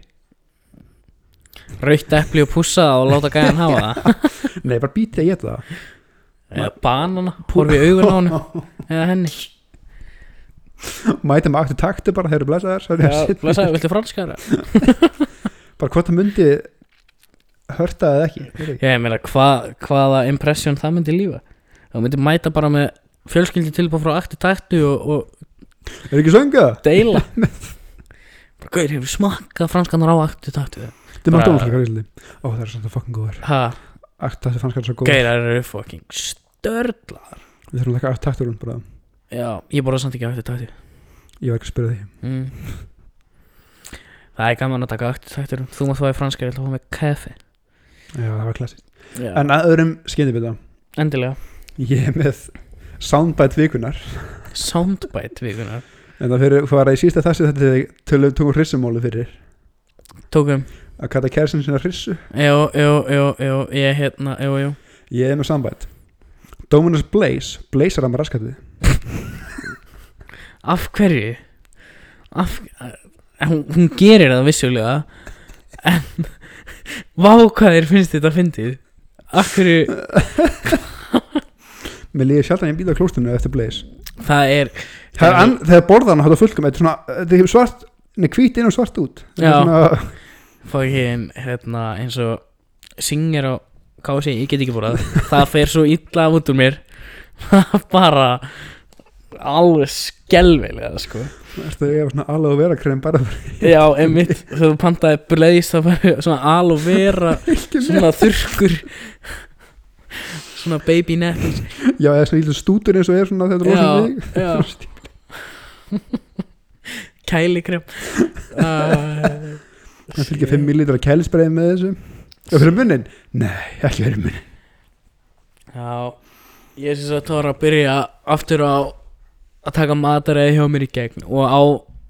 Raukt epli og pússa það og láta gæjan hafa það. Nei, bara býti að geta það. Eða banana, horfi í augun á hann Eða henni. Mæta með aktu taktu bara, þeir eru blæsaðar Já, blessaði, viltu franskara? bara hvort það myndi hörta eða ekki ekki. Ég meina, hva, hvaða impression það myndi lífa? Það myndi mæta bara með fjölskyldi tilbúð frá akti taktu og, og er ekki sönga? deila. Bara, gauður, hefur smakkað franskanar á akti taktu þetta er Bara- McDonalds líka í Íslandi. ó það er svona fucking góður. Ha, fannst hvað það er svo góður gauður eru fucking störla við þurfum að taka aktu taktur bara. Já, ég borða samt ekki akti taktu ég var ekki að spyrja því. Mm. Það er gaman að taka akti taktu Þú mátt fáið franskar, ég ætla að fá með kaffi já, það var klassist Já, en að öðrum skyndibita. Endilega. Ég er með soundbite vikunar Soundbite vikunar en það fyrir hvað var að í sísta þessi þetta tölum við tókum hrissumólu fyrir. Tókum, að kalla kærsin sinna hrissu. Jú, jú, jú, jú Ég hérna, jú, jú ég er með soundbite. Dominus Blaze Blaze er að með raskatið Af hverju? Af, eh, hún, hún gerir það vissulega. En Vá hvað þér finnst þetta fyndið. Af hverju mér líði sjaldan ég býta á klóstunni eftir Blaze? Það er Það er ann- þegar borðan þetta fullkom þetta er svona þetta er svart Nei, hvít inn og svart út. Er Já. Fókin hérna eins og Syngir á kási, ég get ekki búrað Það fer svo illa út úr mér. Bara Alveg skelvilega sko. Ertu að ég var svona alveg að vera krem bara Já, einmitt. Þegar þú pantaði bleis Það var svona aloe vera Svona þurrkur Svona baby nappings Já, eða svona lítið stútur eins og er svona þetta Já, rosa mig já. Kælikrem. Uh, Það fylgja 5 millítur af kælisbreið með þessu. Já, fyrir munnin? Nei, ekki fyrir munnin Já Ég syns að það var að byrja aftur á að taka mataræði hjá mér í gegn og á,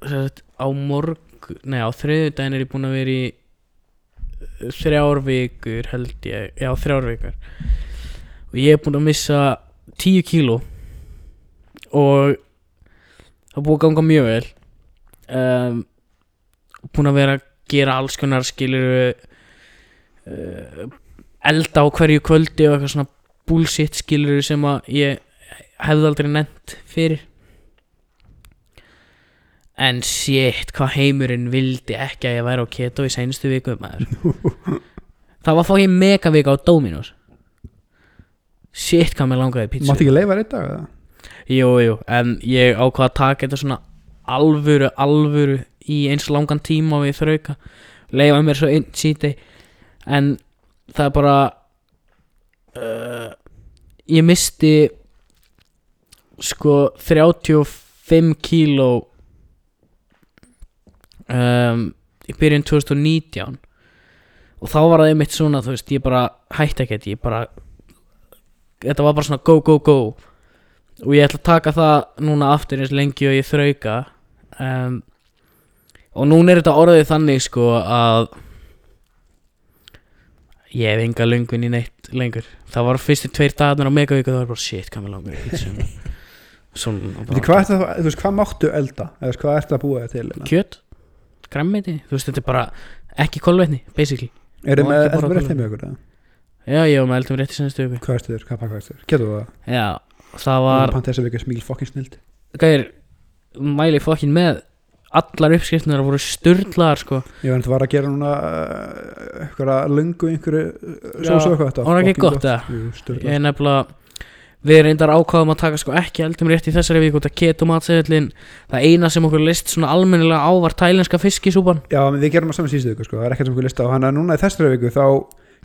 sagt, á morg nei á þriðudaginn er ég búinn að vera í uh, þrjár vikur held ég, já þrjár vikur og ég er búinn að missa 10 kíló. Og það er búið að ganga mjög vel. Um, búinn að vera að gera alls konar skilur uh, elda á hverju kvöldi og eitthvað svona bullshit skilur sem að ég hefði aldrei nefnt fyrir. En shit hvað heimurinn vildi ekki að ég væri á keto í seinustu viku maður. Það var fókið megavika á Dominos shit hvað mér langaði pítsu. Mátti ekki leifa eða? jú, jú, en ég ákvað að taka þetta svona alvöru, alvöru í eins langan tíma ég þrauka leifa mér svo einn síti. En það er bara uh, ég misti sko 35 kíló um, í byrjun 2019 og þá var það einmitt svona þú veist, ég bara hætti ekkert ég bara þetta var bara svona go go go og ég ætla að taka það núna aftur eins lengi og ég þrauka um, og núna er þetta orðið þannig sko að ég hef enga löngun í neitt lengur það var fyrstu tveir dagarnir á megavíku það var bara shit, hvað ertu, að- þú veist, hvað máttu elda? Eða hvað ertu að búa þér til? hérna? kjöt, grammiti þú veist, þetta er bara ekki kolvetni basically, Er Má með, ertu borða með rétt kolvetni. heim ykkur? Já, ég var með eldum rétt í senstu viku. Hvað ertu þér? Hvað pakka ertu þér? Getur þú það? já, það Var var Panta þess að vika smíl fokkin snild gæðir, mæli fokkin með. Allar uppskriftunar voru sturlaðar sko. Ég var að gera núna uh, eitthvað löngu einhverju uh, Já, sósu eitthvað. Þetta var það ekki fucking gott, sturlað. Ég nefnilega Við reyndar ákvaðum að taka sko ekki eldum rétt í þessari viku út að keto matseðlin Það eina sem okkur list svona almennilega á var tælenska fiskisúpan. Já, við gerum það saman síðustu viku sko, það er ekkert sem okkur lista á. Hann að núna í þessari viku þá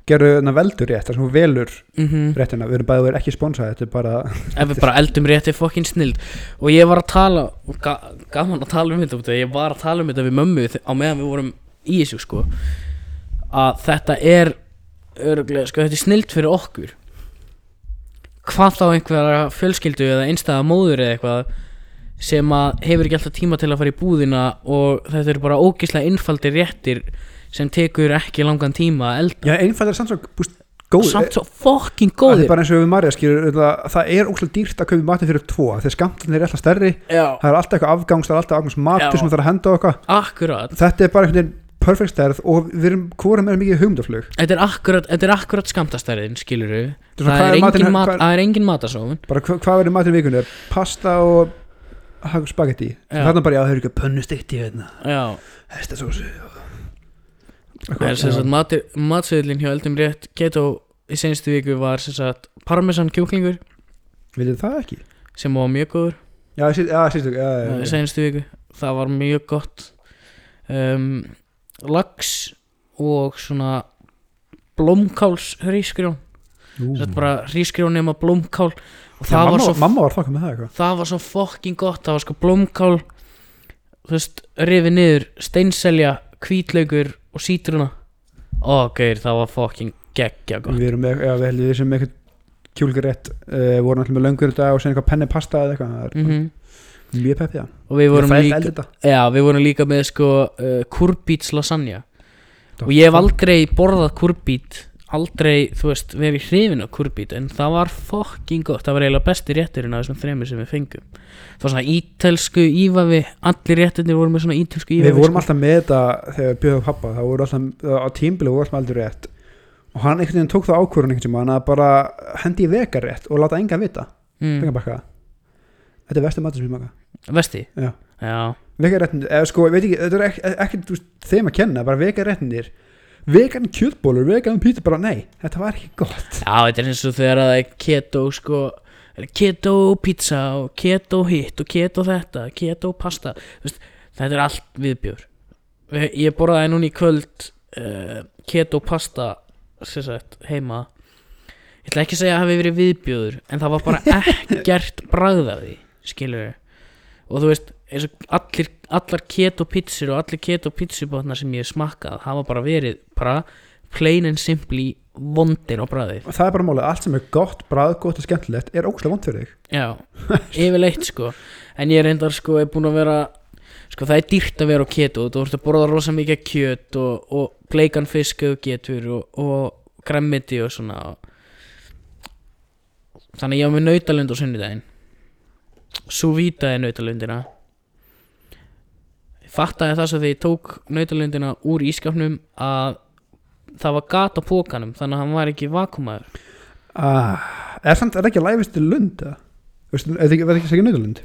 gerum við veldur rétt, þar sem hún velur mm réttina, við erum bæðið ekki sponsað þetta er bara, Ef við bara eldum rétt er fokkin snild. Og ég var að tala ga Gaman að tala um þetta Ég var að tala um þetta við mömmu á meðan við vorum í þessu sko Að þetta er öruglega, sko þetta er snilt fyrir okkur. Hvað þá einhverja fjölskyldu eða einstæða móður eða eitthvað sem að hefur ekki alltaf tíma til að fara í búðina og þetta eru bara ógislega einfaldir réttir sem tekur ekki langan tíma að elda. Já, einfaldir samt svo búst, góð samt svo fucking Það er bara eins og við Marja skilur það, það er óslega dýrt að kaupa matinn fyrir tvo þegar skamtarnir er alltaf stærri. Já, það er alltaf eitthvað afgangs, það er alltaf afgangs matur sem það er að henda okkar akkurat. Þetta er bara einhvern veginn perfect stærð og við erum hvora með mikið hugmyndaflug. Þetta er akkurat, þetta er akkurat skamtastærðin skilur við er það er er engin, mat, hvað- það er engin matasófun bara hva, hvað verður matinn í vikunni? Er pasta og hag- spagetti Já. þarna bara já það er ekki pönnusteikt í hérna. Já, hestasósu það er sem sagt matur, matsöðlin hjá Eldum Rétt Keto í senstu viku var sem sagt parmesan kjúklingur. Viljið það ekki? Sem var mjög góður. Já, sí- já, sístu já, já, í senstu viku. Það var mjög gott. Um, lax og svona blómkáls hrísgrjón Ú. þetta bara hrísgrjón nema blómkál. Það var mamma, svo mamma var þokka með það það var svo fucking gott. Það var sko blómkál þú veist, rifið niður steinselja, hvítlaugur og sítruna. Ó, gauður, það var fucking geggja gott. Við erum með, já, við heldum við sem eitthvað kjúlgar rétt uh, vorum alltaf með löngur þetta og sen eitthvað penni pasta eða eitthvað. Það er mm mjög peppið og við vorum líka já, við vorum líka með sko uh, kurbíts lasagna. Og ég hef aldrei borðað kurbít aldrei, þú veist, verið hrifin af kurbít en það var fucking gott. Það var eiginlega besti rétturinn af þessum þremur sem við fengum. Það var svona ítelsku ívafi allir réttirnir voru með svona ítelsku ívafi við vorum sko. alltaf með þetta þegar við bjöðum pappa það voru alltaf á tímbilu voru alltaf aldrei rétt. Og hann einhvern veginn tók það ákvörðun einhvern tímann að bara hendi í vegarétt og láta enga vita. Mm. Þetta er vestu matur sem ég maka. Vesti Já. já, vegaréttin, eða sko, vegan kjötbólur, vegan pítið bara nei, þetta var ekki gott. Já, þetta er eins og þegar að það er keto sko keto pizza og keto hitt og keto þetta, keto pasta. Þú veist, þetta er allt viðbjör ég borðaði núna í kvöld uh, keto pasta sagt, heima. Ég ætla ekki að segja að það hafi verið viðbjöður en það var bara ekkert bragð af því skilur og þú veist, eins og allir, allar keto pizzur og allir keto pizzubotnar sem ég smakkað hafa bara verið bara plain and simply vondir á bragðið og það er bara málið, allt sem er gott, bræðgott og skemmtilegt er ógustlega vond fyrir þig. Já, yfirleitt sko. En ég reyndar sko er búin að vera Sko það er dýrt að vera á keto. Þú ert að borða rosa mikið kjöt og, og bleikan fisk og getur og, og græmmiti og svona. Þannig ég var með nautalund á sunnudaginn. Svo vítaði nautalundina fattaði það svo þegar ég tók nautalundina úr ískapnum að það var gat á pókanum þannig að hann var ekki vakumaður ah, er samt, er það ekki að læfist til lund eða? Er það ekki, það segja nautalund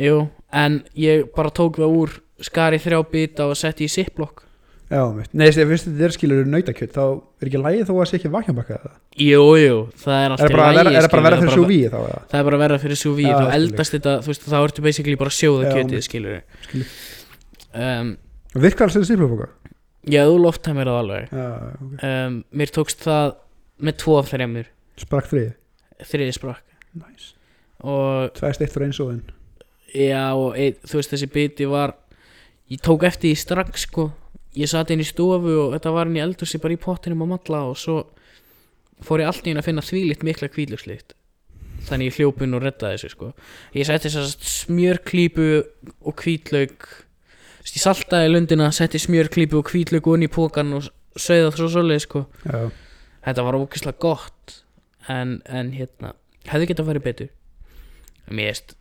Jú, en ég bara tók það úr skari þrjá bita og setti í ziplock já, nei, ef þetta er skilur nautakjöt þá er ekki lægið þó að sé ekki vakjambakka það Jú, jú, það er alltaf það bara, er, það bara að vera fyrir við þá eða? Það er bara að verða fyrir Já, þá ég. eldast þetta, þú veist, þá ertu basically bara að sjóða Já, kjötið, mitt. skilur Skil um, virkar það sem stíflöfboka Já, þú loftar mér það alveg. Já, ok, um, Mér tókst það með tvo af þremur, sprakk þrið þriði sprakk. Nice. Og tvæst eitt fyrir eins og einn já, og ein, þú veist, þessi biti var Ég tók eftir því strax, sko. Ég satt inn í stofu og þetta var inn í eldhúsi bara í pottinum að matla og svo fór ég allt í einu að finna þvílitt mikla kvíðlugslikt þannig ég hljópun og redda þessu sko. Ég setti þess að smjörklípu og hvítlaug Þess, ég saltaði lundina, setti smjörklípu og hvítlaug onni í pókan og sögða svo svoleið sko. Já, þetta var ógeðslega gott en, en hérna, hefði getað farið betur. Mér erst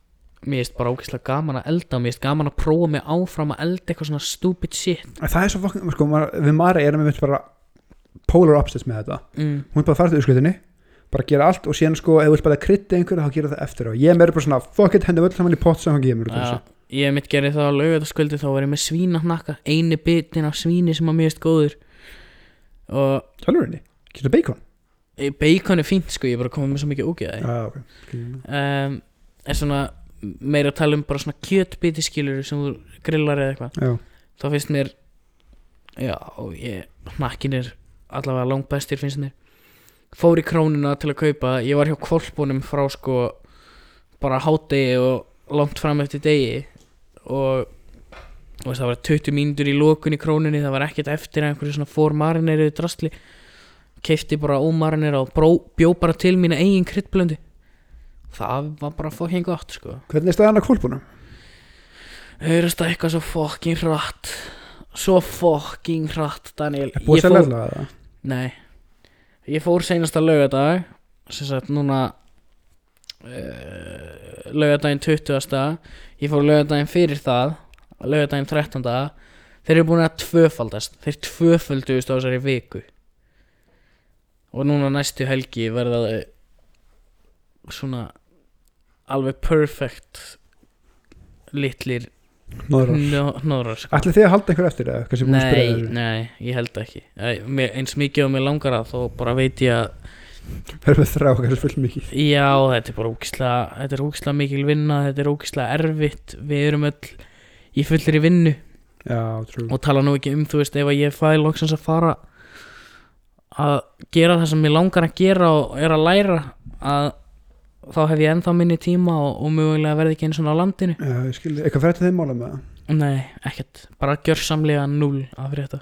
mér erst bara ógeðslega gaman að elda og mér erst gaman að prófa mig áfram að elda eitthvað svona stupid shit. Það er svo fokkin, sko, maður, við Mari erum við bara polar opposites með þetta. Mm. hún er bara að fara til úrslutinni bara gera allt og síðan sko, ef þú vilt bara krytta einhverju þá gera það eftir á, ég meira bara svona fuck it, hendum öll saman í pott sem hann gefur mér ég mitt gerði það á laugataskvöldi þá var ég með svínahnakka eini bitin af svíni sem mér erst góður. Og henni, getur bacon? E, bacon er fínt sko, ég er bara komið með svo mikið ógeði Já, ok, skilur um, er svona meira að tala um bara svona kjötbiti skilur sem þú grillar eða eitthvað. Já, þá finnst mér já, ég, hnakkin er allavega langt bestir finnst mér. Fór í krónuna til að kaupa ég var hjá kvolpunum frá sko bara hádegi og langt fram eftir degi og og það var 20 mínútur í lókun í krónunni það var ekkert eftir einhverju svona fór marineruðu drastli keifti bara ómarinir og bjó bara til mína eigin kryddblöndi það var bara fucking gott sko. Hvernig er staðan að? Haurast það eitthvað svo fucking hratt. Svo fucking hratt Daniel. Er búið selja fór, alltaf það? Nei. Ég fór seinasta laugardag sem sagt núna uh, laugardaginn 20. Ég fór laugardaginn fyrir það laugardaginn 13. Þeir eru búin að tvöfaldast Þeir tvöfölduðust á þessari viku Og núna næstu helgi verða þau svona alveg perfect litlir Nóðrar sko. Ætlið þið að halda einhver eftir það? Nei, nei, ég held ekki Eins mikið og mér langar að þó bara veit ég að Verður með þrá kannski full mikið. Já, þetta er bara úkislega Þetta er úkislega mikil vinna Þetta er úkislega erfitt. Við erum öll í fullir í vinnu. Já, Og tala nú ekki um, þú veist, ef ég fæ loksins að fara að gera það sem ég langar að gera og er að læra að þá hef ég ennþá minni tíma og, og mögulega verði ekki eins og á landinu. Já, ég skilði Eitthvað fyrir þeim mála með það? Nei, ekkert, bara gjörsamlega null af frétta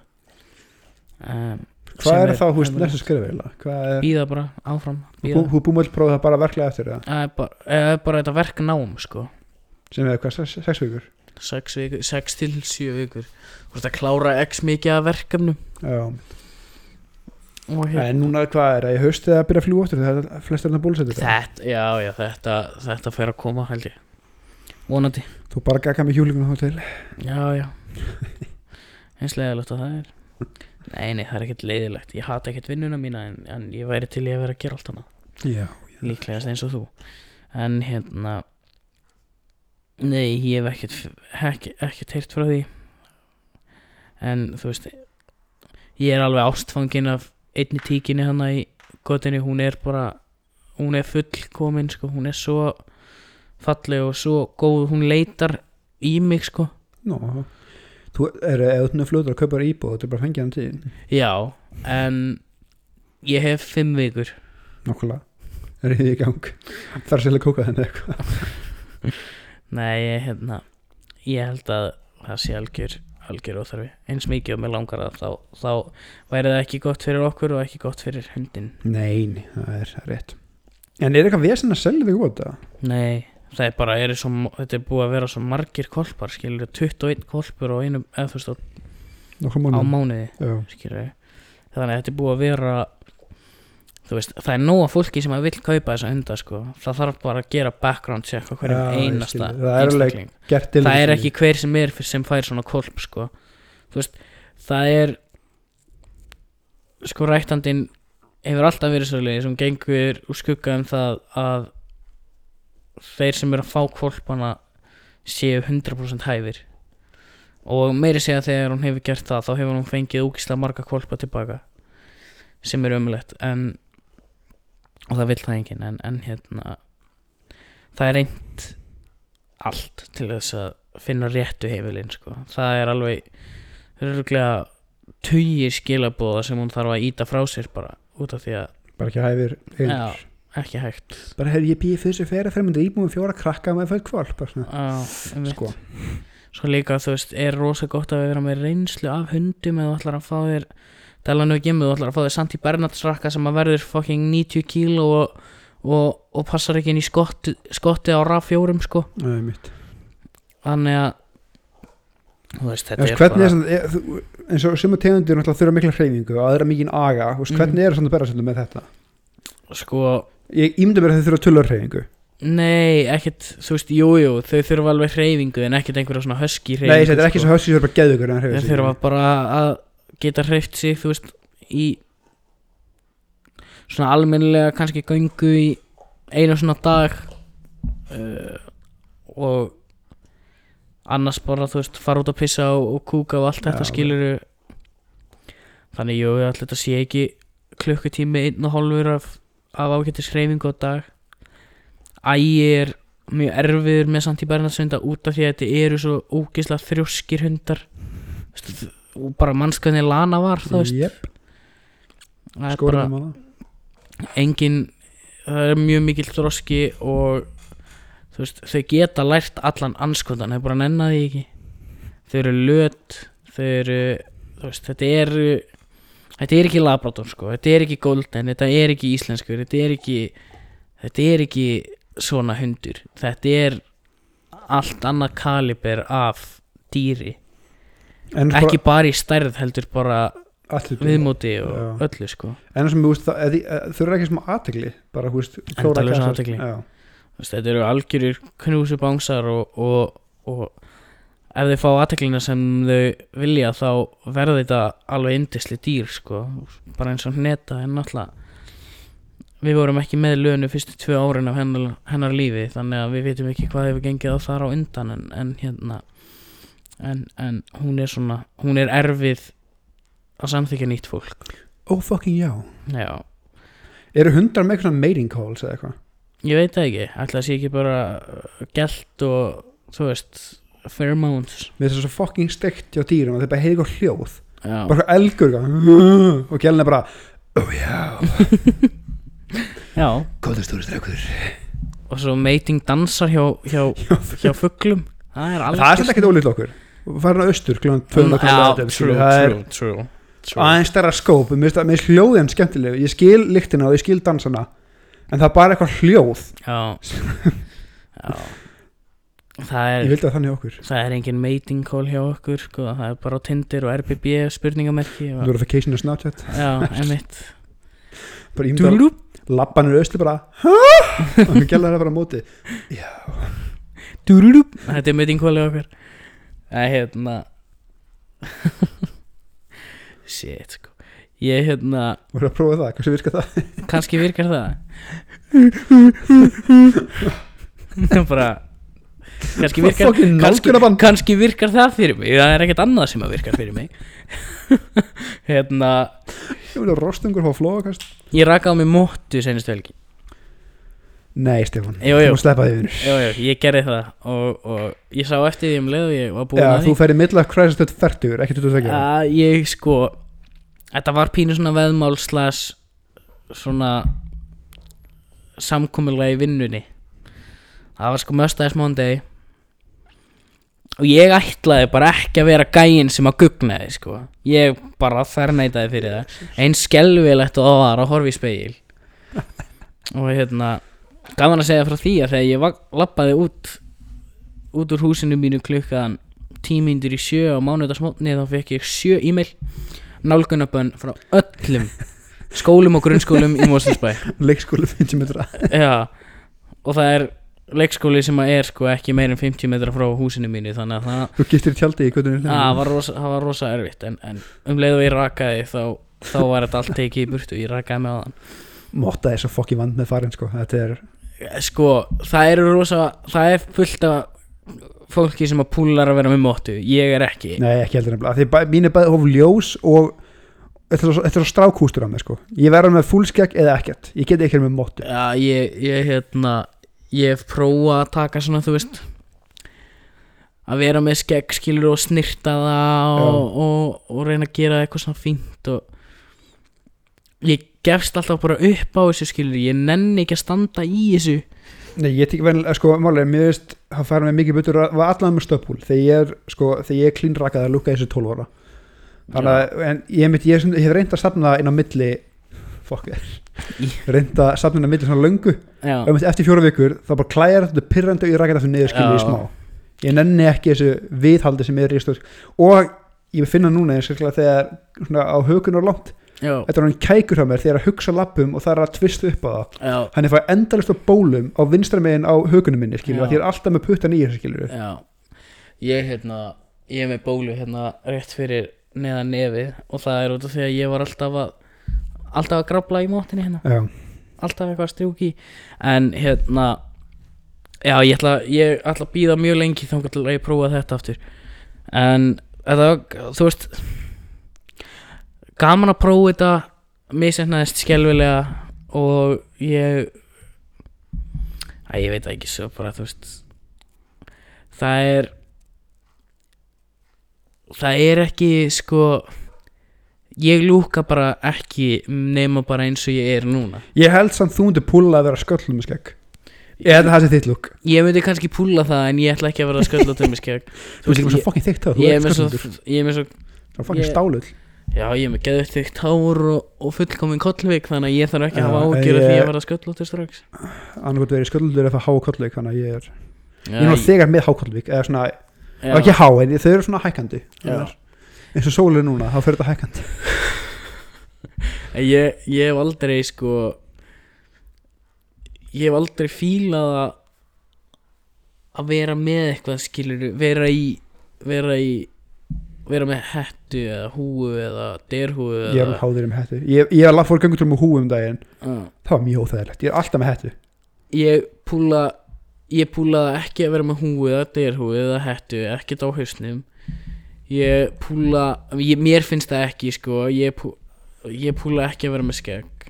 um, Hvað er þá, hú veist, næstu er Býða bara áfram þú búum öll prófa það bara verklega eftir það? Er bara, er bara þetta verk nám sko. Sem er hvað, sex, sex vikur? 6, vikur, 6 til 7 vikur. Þú veist að klára x mikið af verkefnum. Já, en núna hvað er það, ég haust eða að byrja að fljúa aftur? Það er að bólusetja þetta Þetta, já, já, þetta, þetta fer að koma held ég. Vonandi. Þú bara gaka með hjúlingunum þá til Já, já. Eins leiðilegt að það er Nei, nei, það er ekkert leiðilegt. Ég hata ekkert vinnuna mína en, en ég væri til ég að vera að gera allt annað. Já, líklegast eins og þú. En hérna nei, ég hef ekkert ekki, ekkert heyrt frá því. En þú veist ég er alveg ástfangin af einni tíkinni hana í gotinu, hún er bara hún er fullkomin sko, hún er svo falleg og svo góð, hún leitar í mig sko. Nó, þú er er fljóður að kaupa íbúð þú er bara að fengja hann tíðin já, en ég hef fimm vikur. Nákvæmlega, er þið í gang? Þar sérlega kóka þenni eitthvað? Nei, ég, hérna, ég held að það sé algjör, algjör óþarfi. Eins mikið og mér langar að þá, þá væri það ekki gott fyrir okkur og ekki gott fyrir hundin Nei, nei, það er, það er rétt. En er eitthvað vesen að selja þig út það? Nei, það er bara, er svo, þetta er búið að vera svo margir kolpar, skilur 21 kolpur og einu, eða þú veist, á, á mánuði Já, skilur þannig að þetta er búið að vera þú veist, það er nóga fólki sem að vill kaupa þessa hunda, sko. Það þarf bara að gera background check á hverjum Já, einasta. Það er það er ekki hver sem er sem fær svona kolp sko. Þú veist, það er sko rættandinn hefur alltaf verið svolítið sem gengur úr skugga um það að þeir sem eru að fá kolpana séu 100% hæfir og meiri segja þegar hún hefur gert það þá hefur hún fengið úkislega marga kolpa tilbaka sem er ömulegt en og það vill það enginn en, en hérna það er reynd allt til þess að finna réttu hefilinn sko. það er alveg örgulega tugir skilabóða sem hún þarf að íta frá sér bara út af því að Bara ekki hæfir heil. Ekki hægt Bara hefur ég býið fyrir þessu fyrir fremynda íbúið fjóra krakka með fætt kvalp bara. Sko, svo líka þú veist er rosa gott að vera með reynslu af hundum eða ætlar að fá þér dæla nú ekki um þú ætlar að fá þér Santi Bernhards rakka sem að verður fucking 90 kíl og, og, og passar ekki inn í skotti, skotti á raf fjórum sko mitt þannig að veist þetta veist, er Hvernig bara er þú- eins og suma tegundir þurfa mikla hreyfingu og aðra mikinn aga, veist, Mhm. hvernig er svona berðarsöndu með þetta? sko Ég ímynda mér að þau þurfa tölur hreyfingu Nei, ekkert, þú veist, jújú, jú, þau þurfa alveg hreyfingu en ekkert einhverja svona husky hreyfingu Nei, þetta er ekki svo hössi sem bara geðugur en Þau þurfa bara að geta hreyft sig, þú veist, í svona almennilega kannski göngu í einu svona dag uh, og annars bara, þú veist, fara út að pissa og, og kúka og allt þetta Já. skiluru Þannig, jú, allir þetta sé ekki klukkutími einn og hálfur af, af ágættis hreyfingu á dag. Ægi er mjög erfiður með samt í Bernhardsunda út af því að þetta eru svo ógislega þrjóskir hundar. Veistu, og bara mannskvæðinni Lana var þú veist. Jep, það er bara skóraðum á það engin það er mjög mikill þroski og veist, þau geta lært allan anskotan, þau bara nenna því ekki. Þau eru löt þau eru, veist, þetta eru þetta er ekki labrador sko. Þetta er ekki golden, þetta er ekki íslenskur þetta er ekki þetta er ekki svona hundur. Þetta er allt annað kaliber af dýri. En ekki bara í stærð heldur bara viðmóti og Já. öllu sko. En sem þú eru ekki smá aðtegli bara hú veist Endalaus kæsar. þetta eru algjörir knúsubángsar og, og, og ef þau fá aðteklina sem þau vilja þá verða þetta alveg indisli dýr sko, bara eins og neta en náttúrulega við vorum ekki með lönu fyrstu tvö árin af hennar, hennar lífi þannig að við veitum ekki hvað hefur gengið á þar á undan en, en hérna en, en hún er svona hún er erfið að samþykja nýtt fólk. Ó fucking já. Já, eru hundar með eitthvað mating calls eða eitthvað? Ég veit ekki. Að sé ekki bara gælt og þú veist pheromones með þess að svo fucking steikt hjá dýrum að þau bara heiði eitthvað hljóð. Já, bara eitthvað elgur eitthvað, og gælna bara ó já, já. góður stóri streikur og svo mating dansar hjá, hjá, hjá fugglum það er alveg það er svolítið ekkert ólítið okkur. Farin á austur kljóðan 200 já, km true, það er true, true, true. aðeins stærra skóp. Mér finnst mér finnst hljóðin skemmtileg. Ég skil lyktina og ég skil dansana. En það er bara eitthvað hljóð. Já, já. Það ég er vildi að þannig okkur. það er engin mating call hjá okkur sko. það er bara á Tinder og RBB spurningamerki og, notification og Snapchat. Já, emitt bara ímynda lappanur austur bara "Hæ?" og gæla það bara móti. Dúrúrúp. þetta er mating call hjá okkur. Það er hérna. Shit sko. Ég hérna voru að prófa það, hversu virka það? Kannski virkar það. Bara kannski virkar kannski, kannski virkar það fyrir mig. Það er ekkert annað sem að virkar fyrir mig. Hérna ég vil að rostungur fá flóakast ég rakaði á mig móttu senast helgi. Nei Stefán, Jú, jú. þú því já, já, ég gerði það og, og ég sá eftir því um leið og ég var búin já, að þú ferði midlife crisis 40, ekki 22 ára. að ég sko þetta var pínu svona veðmál slas svona samkomulega í vinnunni það var sko Mustache Monday. Og ég ætlaði bara ekki að vera gæinn sem að gugnaði sko. Ég bara þernætaði fyrir það. Eins skelvilegt og það var að horfa í speil og hérna gaman að segja frá því að þegar ég labbaði út út úr húsinu mínu klukkan tímyndir í sjö á mánudagsmótni þá fekk ég sjö e-mail nálgunabönn frá öllum skólum og grunnskólum í Moselsbæ leikskólu 50 metra. Já, og það er leikskóli sem að er sko ekki meir en 50 metra frá húsinu mínu þannig að það, þú í tjaldi í kvötunni það, var, rosa, það var rosa erfitt en, en um leið og ég rakaði þá, þá var þetta allt tekið í burtu ég rakaði með á þann Motta er svo fokki vand með farin sko er sko, það eru rosa það er fullt af fólki sem að púlar að vera með móttu ég er ekki. Nei, ekki heldur nefnilega mín er bæði hóf ljós og Þetta er svo, strákústur á mig sko. Ég verður með fullskegg eða ekkert Ég get ekki með móttu Já, ég, ég hérna ég hef prófað að taka svona þú veist að vera með skegg skilur og snirta það og, og, og reyna að gera eitthvað svona fínt og ég gefst alltaf bara upp á þessu skilur ég nenni ekki að standa í þessu. Nei, ég tek vel, sko, málega, mér veist Það fara með mikið butur að var allan með stöpul Þegar ég er, sko, þegar ég er klínrakað að lukka þessu 12 ára. Þannig að, en ég, mynd, ég, ég hef reynd að safna inn á milli Fokk er Í. Reynd að safna inn á milli svona löngu. Og eftir fjóra vikur þá bara klæjar þetta pyrrandi og ég rækja þetta niður skilur í smá. Ég nenni ekki þessu viðhaldi sem er í stöð og ég finna núna og þegar svona á hökunar langt. Já, þetta er hann kækur hjá mér þegar að hugsa lappum og það er að tvista upp á það. Já, hann er fæði endalist á bólum á vinstra megin á hökunum minni skilur Já. að ég er alltaf með puttan í þessu skilur Ég hérna, ég er með bólu hérna rétt fyrir neðan nefið og það er út af því að ég var alltaf að alltaf að grafla í mótinni hérna. Já, alltaf eitthvað strjúki en hérna já ég ætla, ég ætla að býða mjög lengi þá til að ég prófa þetta aftur. En þetta, þú veist gaman að prófa þetta misefnaðist skelvilega og ég að ég veit ekki svo bara þú veist það er það er ekki sko ég lúka bara ekki nema bara eins og ég er núna. Ég held samt þú undir púla að vera sköllum með skegg. Að það sé þitt lúk Ég myndi kannski púla það en ég ætla ekki að vera sköll og tömmiskegg þú veist líka svo fokkin það, þú Ég er með svo með það er fokkin stálull. Já, ég er með geðvægt þygt hár og, og fullkomin kollvik þannig að ég þarf ekki að hafa en ágjör af því að vera sköllóttur strax. Annarkot verið sköldur eða há kollvik þannig að ég er, ég er nú þegar með há kollvik eða svona, já, ekki há en þau eru svona hækkandi. Já. Eins og sólið núna, þá fyrir þetta hækkandi. Ég, ég hef aldrei sko Ég hef aldrei fílað að að vera með eitthvað skilur vera í vera í vera með hettu eða húu eða derhúu ég er eða háður um hettu. Ég, ég fór göngutur með húum um daginn. Já. það var mjög óþægilegt, ég er alltaf með hettu. Ég púla ég púlaði ekki að vera með húu eða derhúu eða hettu, ekkert á hausnum ég púla ég, mér finnst það ekki sko. Ég, pú, ég púla ekki að vera með skegg.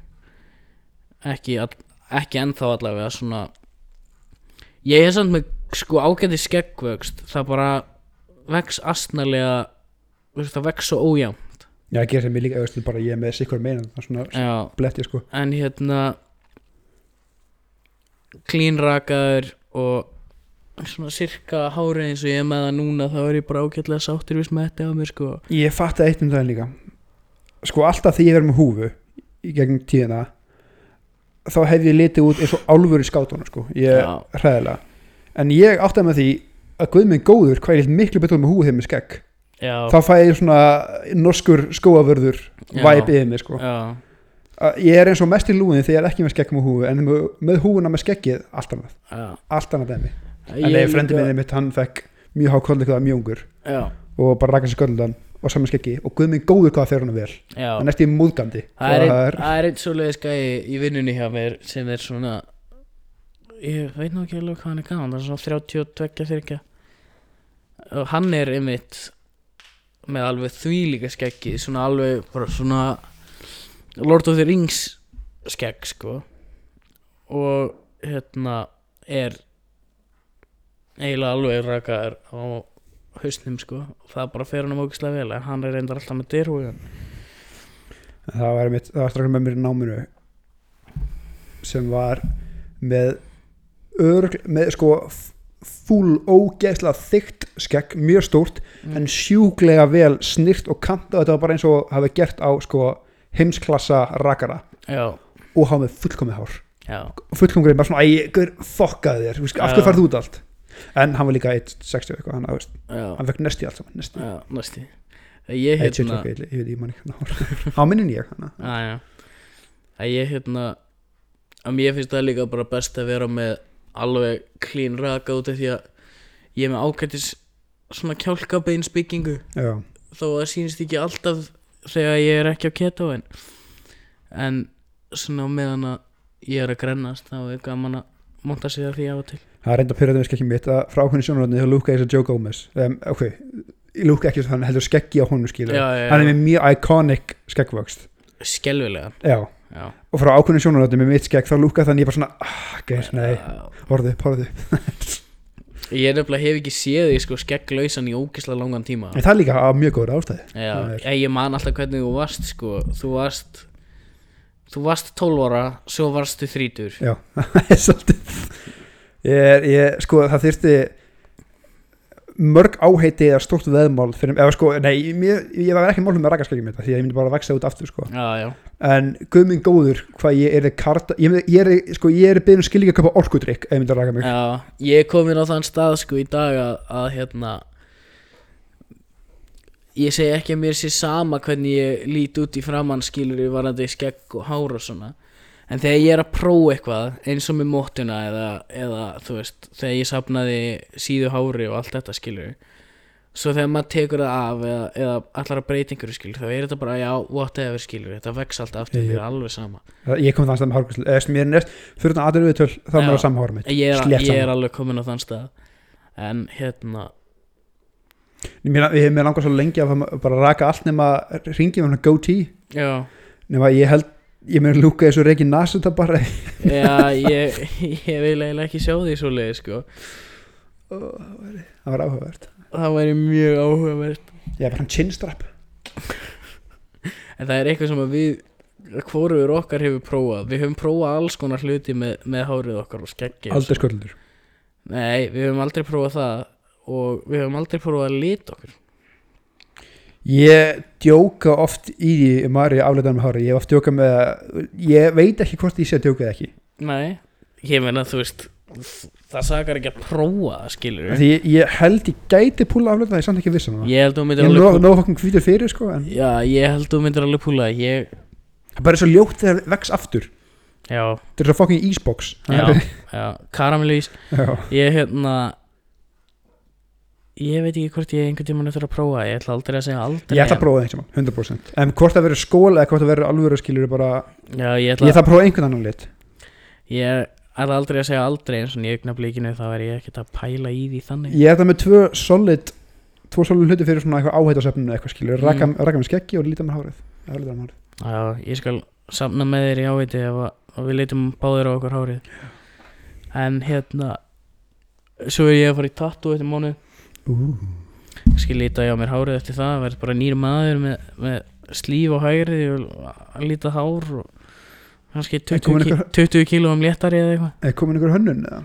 Ekki, all, ekki ennþá allavega svona. Ég er samt með sko ágæti skeggvöxt. Það bara vex veist, það vex svo ójá já, ég gerir ég líka, auðvitað bara ég er með sikkur meina það svona já. bletti sko. En hérna klínrakaður og svona sirka hárið eins og ég með það núna þá er ég bara ágætlega sáttur við smetti á mér sko. Ég fatt eitt um daginn líka. Sko alltaf þegar ég verið með húfu í gegnum tíðina þá hef ég litið út eins og álfur í skátunum sko, ég er hræðilega. En ég áttaði með því að guð minn góður hvað ég litt miklu betur með húfu þegar með skegg. Já, þá fæ ég svona norskur skóavörður Já. væp yfir mig sko. Já, ég er eins og mest í lúin þegar ég er ekki með skegg með húfu en með, með húfuna með skeggið allt annað, já. Allt annað dæmi en Ég nei, frendi líka- minni mitt, hann fekk mjög há kolli hvað mjög ungur. Já, og bara raka sér sköldan og saman skeggi. Og guð minn góður hvað fer hann vel það er næst í múðgandi það er, einn, er svoleiðis gæi í vinnunni hjá mér sem er svona ég veit nú ekki alveg hvað hann er gaman það er svona 32 þyrkja og hann er einmitt með alveg þvílíka skeggi svona alveg bara svona Lord of the Rings skegg sko. Og hérna er eiginlega alveg rakaður á hausnum sko. Og það bara fer hann ógislega vel en hann er reyndar alltaf með dyrhúin það var, mitt, það var strax með mér í náminu sem var með örg, með sko fúl ógeðslega þykkt skegg, mjög stórt Mm. en sjúklega vel snyrt og kanta þetta var bara eins og hafi gert á sko heimsklassa rakara. Já, og hafa með fullkomið hár. Já. Fullkomið bara svona, æ, gaur, fokkaði þér. Þú veist, af Já. hverju farið út allt en hann var líka 1.60 eitthvað hann, hann fekk nesti allt saman nesti. Já, næsti Ég hérna ég, ég veit ég man ekki á minnin ég já. Að Ég hérna að mér finnst það líka bara best að vera með alveg clean raka út af því að ég er með ágætis svona kjálkabeinsbyggingu. Já, þó að það sýnist ekki alltaf þegar ég er ekki á keto en, en svona meðan að ég er að grennast þá er gaman að monta sig að því af og til það er reynda pyrrðum við skekki mitt að frá ákveðin sjónaröndin þá lúka eins og Joe Gomez. Um, ok, ég lúka ekki svo hann heldur skeggi á honum skilur Já, já, hann er já, með mjög iconic skeggvöxt. Skelvilega já, Já, og frá ákveðin sjónaröndin með mitt skegg þá lúka þannig ég bara svona ah, geir, nei, Já. horfðu horfðu Ég nefnilega hef ekki séð því sko skegglausan í ógislega langan tíma. En það er líka á mjög góður ástæði Já, Það er- ég, ég man alltaf hvernig þú varst sko. Þú varst Þú varst 12 ára, svo varstu 30 já, það er svolítið ég, ég, sko það þyrfti mörg áheiti eða stórt veðmál fyrir, eða sko, nei, mér, ég var ekki málum með rakaskeggjum þetta því að ég myndi bara að vexa út aftur sko. Já, já, en guð minn góður hvað ég er karta ég, ég er, sko, ég er byrjun skil ekki að köpa orkudrykk ef ég myndi að raka mig. Já Ég er komin á þann stað sko í dag að, að hérna Ég segi ekki að mér sé sama hvernig ég lít út í framann skilur í varandi skegg og hár og svona En þegar ég er að prófa eitthvað eins og með móttuna eða, eða þú veist þegar ég sapnaði síðu hári og allt þetta skilur svo þegar maður tekur það af eða, eða allar að breyta einhverju skilur þá er þetta bara já, whatever skilur þetta vex allt aftur, Ég- mér er alveg sama. Ég kom þannig að með hárgræslu eða mér er næst fyrir þannig aðeins viðtöl þá er Já. mér að sama hára mitt ég er, ég er alveg komin á þann stað. En hérna mér, ég, mér langar svo lengi að bara raka allt nema ringi með hann goatee já, nema ég held ég mér lúka þessu reiki nasu þetta bara. Já ég, ég vil eiginlega ekki sjá því svo leið sko. það var áhugavert. Það væri mjög áhugavert. Ég er bara hann chinstrap. En það er eitthvað sem við hvoruður okkar hefur prófað. Við höfum prófað alls konar hluti með, með hárið okkar og skeggi aldrei sköldur nei, við höfum aldrei prófað það og við höfum aldrei prófað að lita okkur Ég djóka oft í því um Mari afleitan með hári, ég hef oft djóka með ég veit ekki hvort ég sé að djóka eða ekki. Nei, ég meina þú veist það sakar ekki að prófa það skilur Því ég, ég held ég gæti púla afleitan, ég er samt ekki viss um Ég held þú Ég myndir er alveg púla nóg fokkin hvítur fyrir sko en Já, ég held þú myndir alveg púla. Ég, það er bara svo ljótt þegar það vex aftur. Já, Þetta er svo fokkin ísbox já, já Karamellís. Ég hérna Ég veit ekki hvort ég einhvern tímann eftir að prófa Ég ætla aldrei að segja aldrei Ég ætla að prófa það einhvern tímann, 100% En hvort það verður skól eða hvort það verður alvöru skilur bara Já, ég Ég ætla, ætla að prófa einhvern annan lit. Ég ætla aldrei að segja aldrei En svona í augnablíkinu þá er ég ekkert að pæla í því þannig. Ég ætla með tvö solid Tvo solid hluti fyrir svona eitthvað áhættasöfninu eitthvað skilur. Raka, Mm. með skeggi og líta með hárið. Með hárið. Já, ég skal samna með þér í að, að við leitum báðir á okkur hárið. En hérna Svo er ég að fara í tattoo eftir mánu Skal líta ég á mér hárið eftir það Verð bara nýr maður með, með slíf og hægri og líta hár og kannski 20, komin ki einhver- 20 kílóum léttari eða eitthvað. Er komin einhver hönnun eða?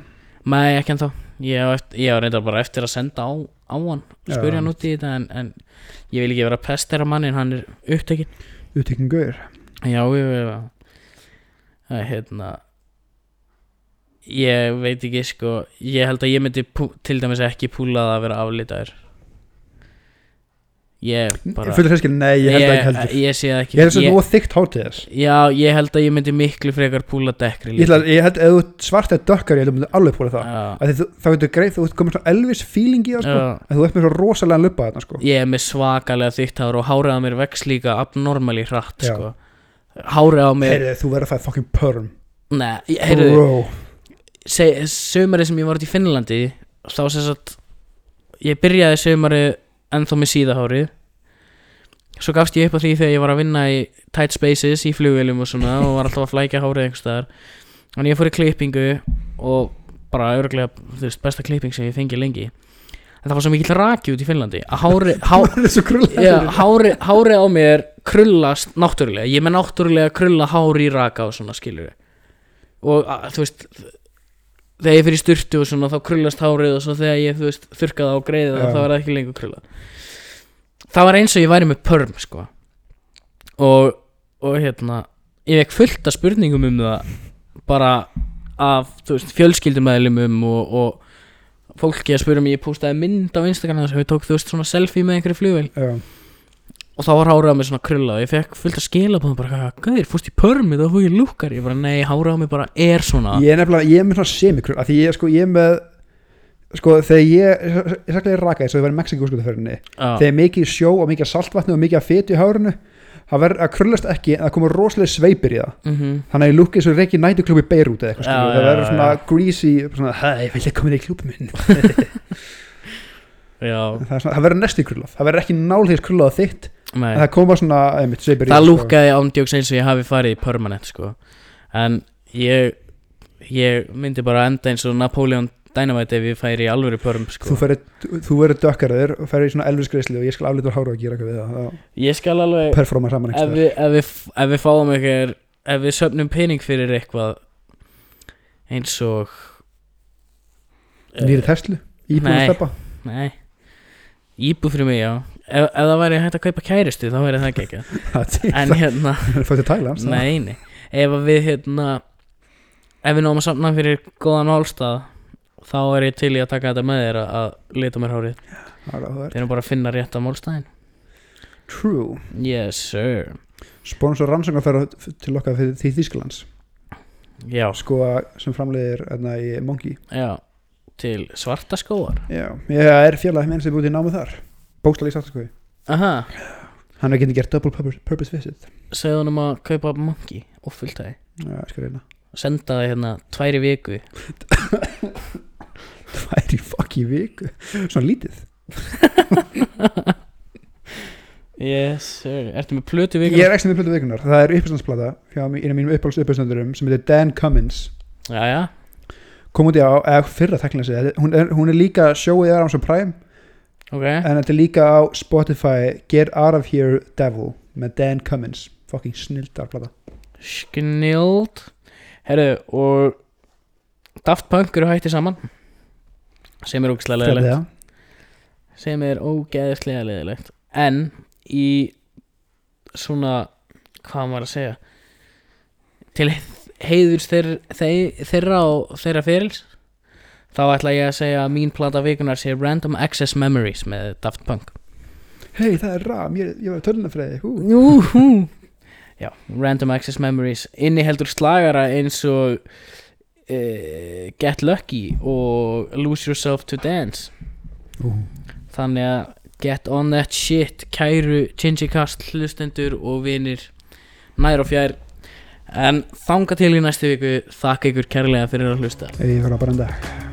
Nei, ekki ennþá. Ég á, eftir, ég á reyndar bara eftir að senda á, á hann. Spurja hann út í þetta en, en ég vil ekki vera pestera mannin Hann er upptekinn. Upptekinn gauður Já, ég vil er hérna Ég veit ekki sko. Ég held að ég myndi til dæmis ekki púlað að vera aflitaður. Ég bara Fullir hreskil, nei, ég held það ekki heldur. Ég sé það ekki. Ég held að þú var þykkt hár til þess Já, ég held að ég myndi miklu frekar púla dekkri Ég, ætla, ég held að ef svart eða dökkar ég held að þú myndir alveg púla það. Þá getur greið, þú komin svona Elvis feeling í það sko. En þú ert með svo rosalega luppa þarna sko. Ég er með svakalega þykkt hár og hárið á mér vex líka abnormali hratt sko. Hárið á mér Heyrðu, þú verður að fæða fucking perm. Nei, ég- heyrðu, sömari sem ég var út í Finnlandi þá sem sagt ég byrjaði sömari ennþá með síðahárið. Svo gafst ég upp á því þegar ég var að vinna í tight spaces í flugvélum og svona og var alltaf að flækja hárið einhvers staðar. En ég fór í klippingu og bara örglega, þú veist, besta klipping sem ég fengi lengi. En það var svo mikill raki út í Finnlandi að hári, há, já, hári, hári á mér krullast náttúrulega. Ég með náttúrulega krulla hári í raka og svona skilur og að, þú veist þegar ég fyrir styrtu og svona þá krullast hárið og svo þegar ég þú veist þurrkaði á greiði Já. þá var það ekki lengur krulla það var eins og ég væri með perm sko. Og, og hérna ég vekk fullt af spurningum um það bara af þú veist fjölskyldumæðlumum og, og fólki að spura mig ég postaði mynd á Instagram þess að ég tók þú veist svona selfie með einhverju flugvél. Já, og þá var hárið á mig svona krulla og ég fekk fullt að skila på það bara, gæðir, fórst í pörmið og fór ég lúkar ég bara, nei, hárið á mig bara er svona. Ég er nefnilega, ég er með svona semikrull því ég, sko, ég er með Sko, þegar ég, ég sagði ég raka þess að ég var í Mexiko sko þegar mikið sjó og mikið saltvatni og mikið fetu í hárinu Það verður að krullast ekki en það komur rosalega sveipir í það. Mhm. Þannig að ég lúkið svo reiki nætuklub í Beirut eða eitthvað Það verður er næstu krullað. Það verður ekki nálega krullað þitt nei. En það koma svona einmitt, sveipir í Það sko. lúkaði ándjóks eins og ég hafi farið permanent sko. En ég Ég myndi bara enda eins og Napoleon Dynamite ef ég færi í alvöru perm sko. Þú verður dökkaraður og ferður í svona elvis greiðslu og ég skal aflita úr hára og gera eitthvað við það. Það Ég skal alveg performa saman ef við, ef, við, ef við fáum eitthvað Ef við söfnum pening fyrir eitthvað Eins og nýri Tesla, íbúin Nei. að steppa Íbúð fyrir mig, já Ef, ef það væri hægt að kaupa kæristu þá væri það ekki ekki En hérna Thailand Nei, nei. Ef við hérna Ef við náum að samna fyrir góðan málstað Þá er ég til í að taka þetta með þér að, að lita mér hárið. Þeir eru bara að finna rétt á málstæðin true. Yes sir. Sponsor rannsóknar fer til okkar fyrir því Þýskalands. Já, sko sem framleiðir hérna í Mongi já. Til svarta skóar já, ég er fjarlæð með eins sem er út í námið þar bókstæli í sattarskoði Aha. Hann er getið gert double purpose, purpose visit. Segðu hann um að kaupa monkey og fulltæði já, ég skal reyna. Senda það hérna tværi viku. Það er í fuck í viku? Svona lítið. Yes sir. Ertu með plötu viku? ég er ekki með plötu vikunar það er uppstæðsplata hjá einu af mínum uppáhalds uppstændurum sem heitir Dan Cummins. Já, já. Kom út í á, eða fyrra séð hún er, hún er líka sjóið á Amazon Prime Ok. En þetta er líka á Spotify Get Out of Here Devil með Dan Cummins. Fucking snildar plata. Sknild Herru, og Daft Punk eru hætti saman sem er ógeðslega leðilegt sem er ógeðslega leðilegt en í svona hvað maður að segja til heiðurs þeir, þeir, þeirra og þeirra ferils þá ætla ég að segja að mín plata vikunar sé Random Access Memories með Daft Punk. Hei það er ram, ég, ég var tölunafræði Já, Random Access Memories inniheldur slagara eins og uh, Get Lucky og Lose Yourself to Dance. Ú. þannig að get on that shit kæru Chinchikast hlustendur og vinir nær og fjær. En þanga til í næstu viku þakka ykkur kærlega fyrir að hlusta. Ég var að brenda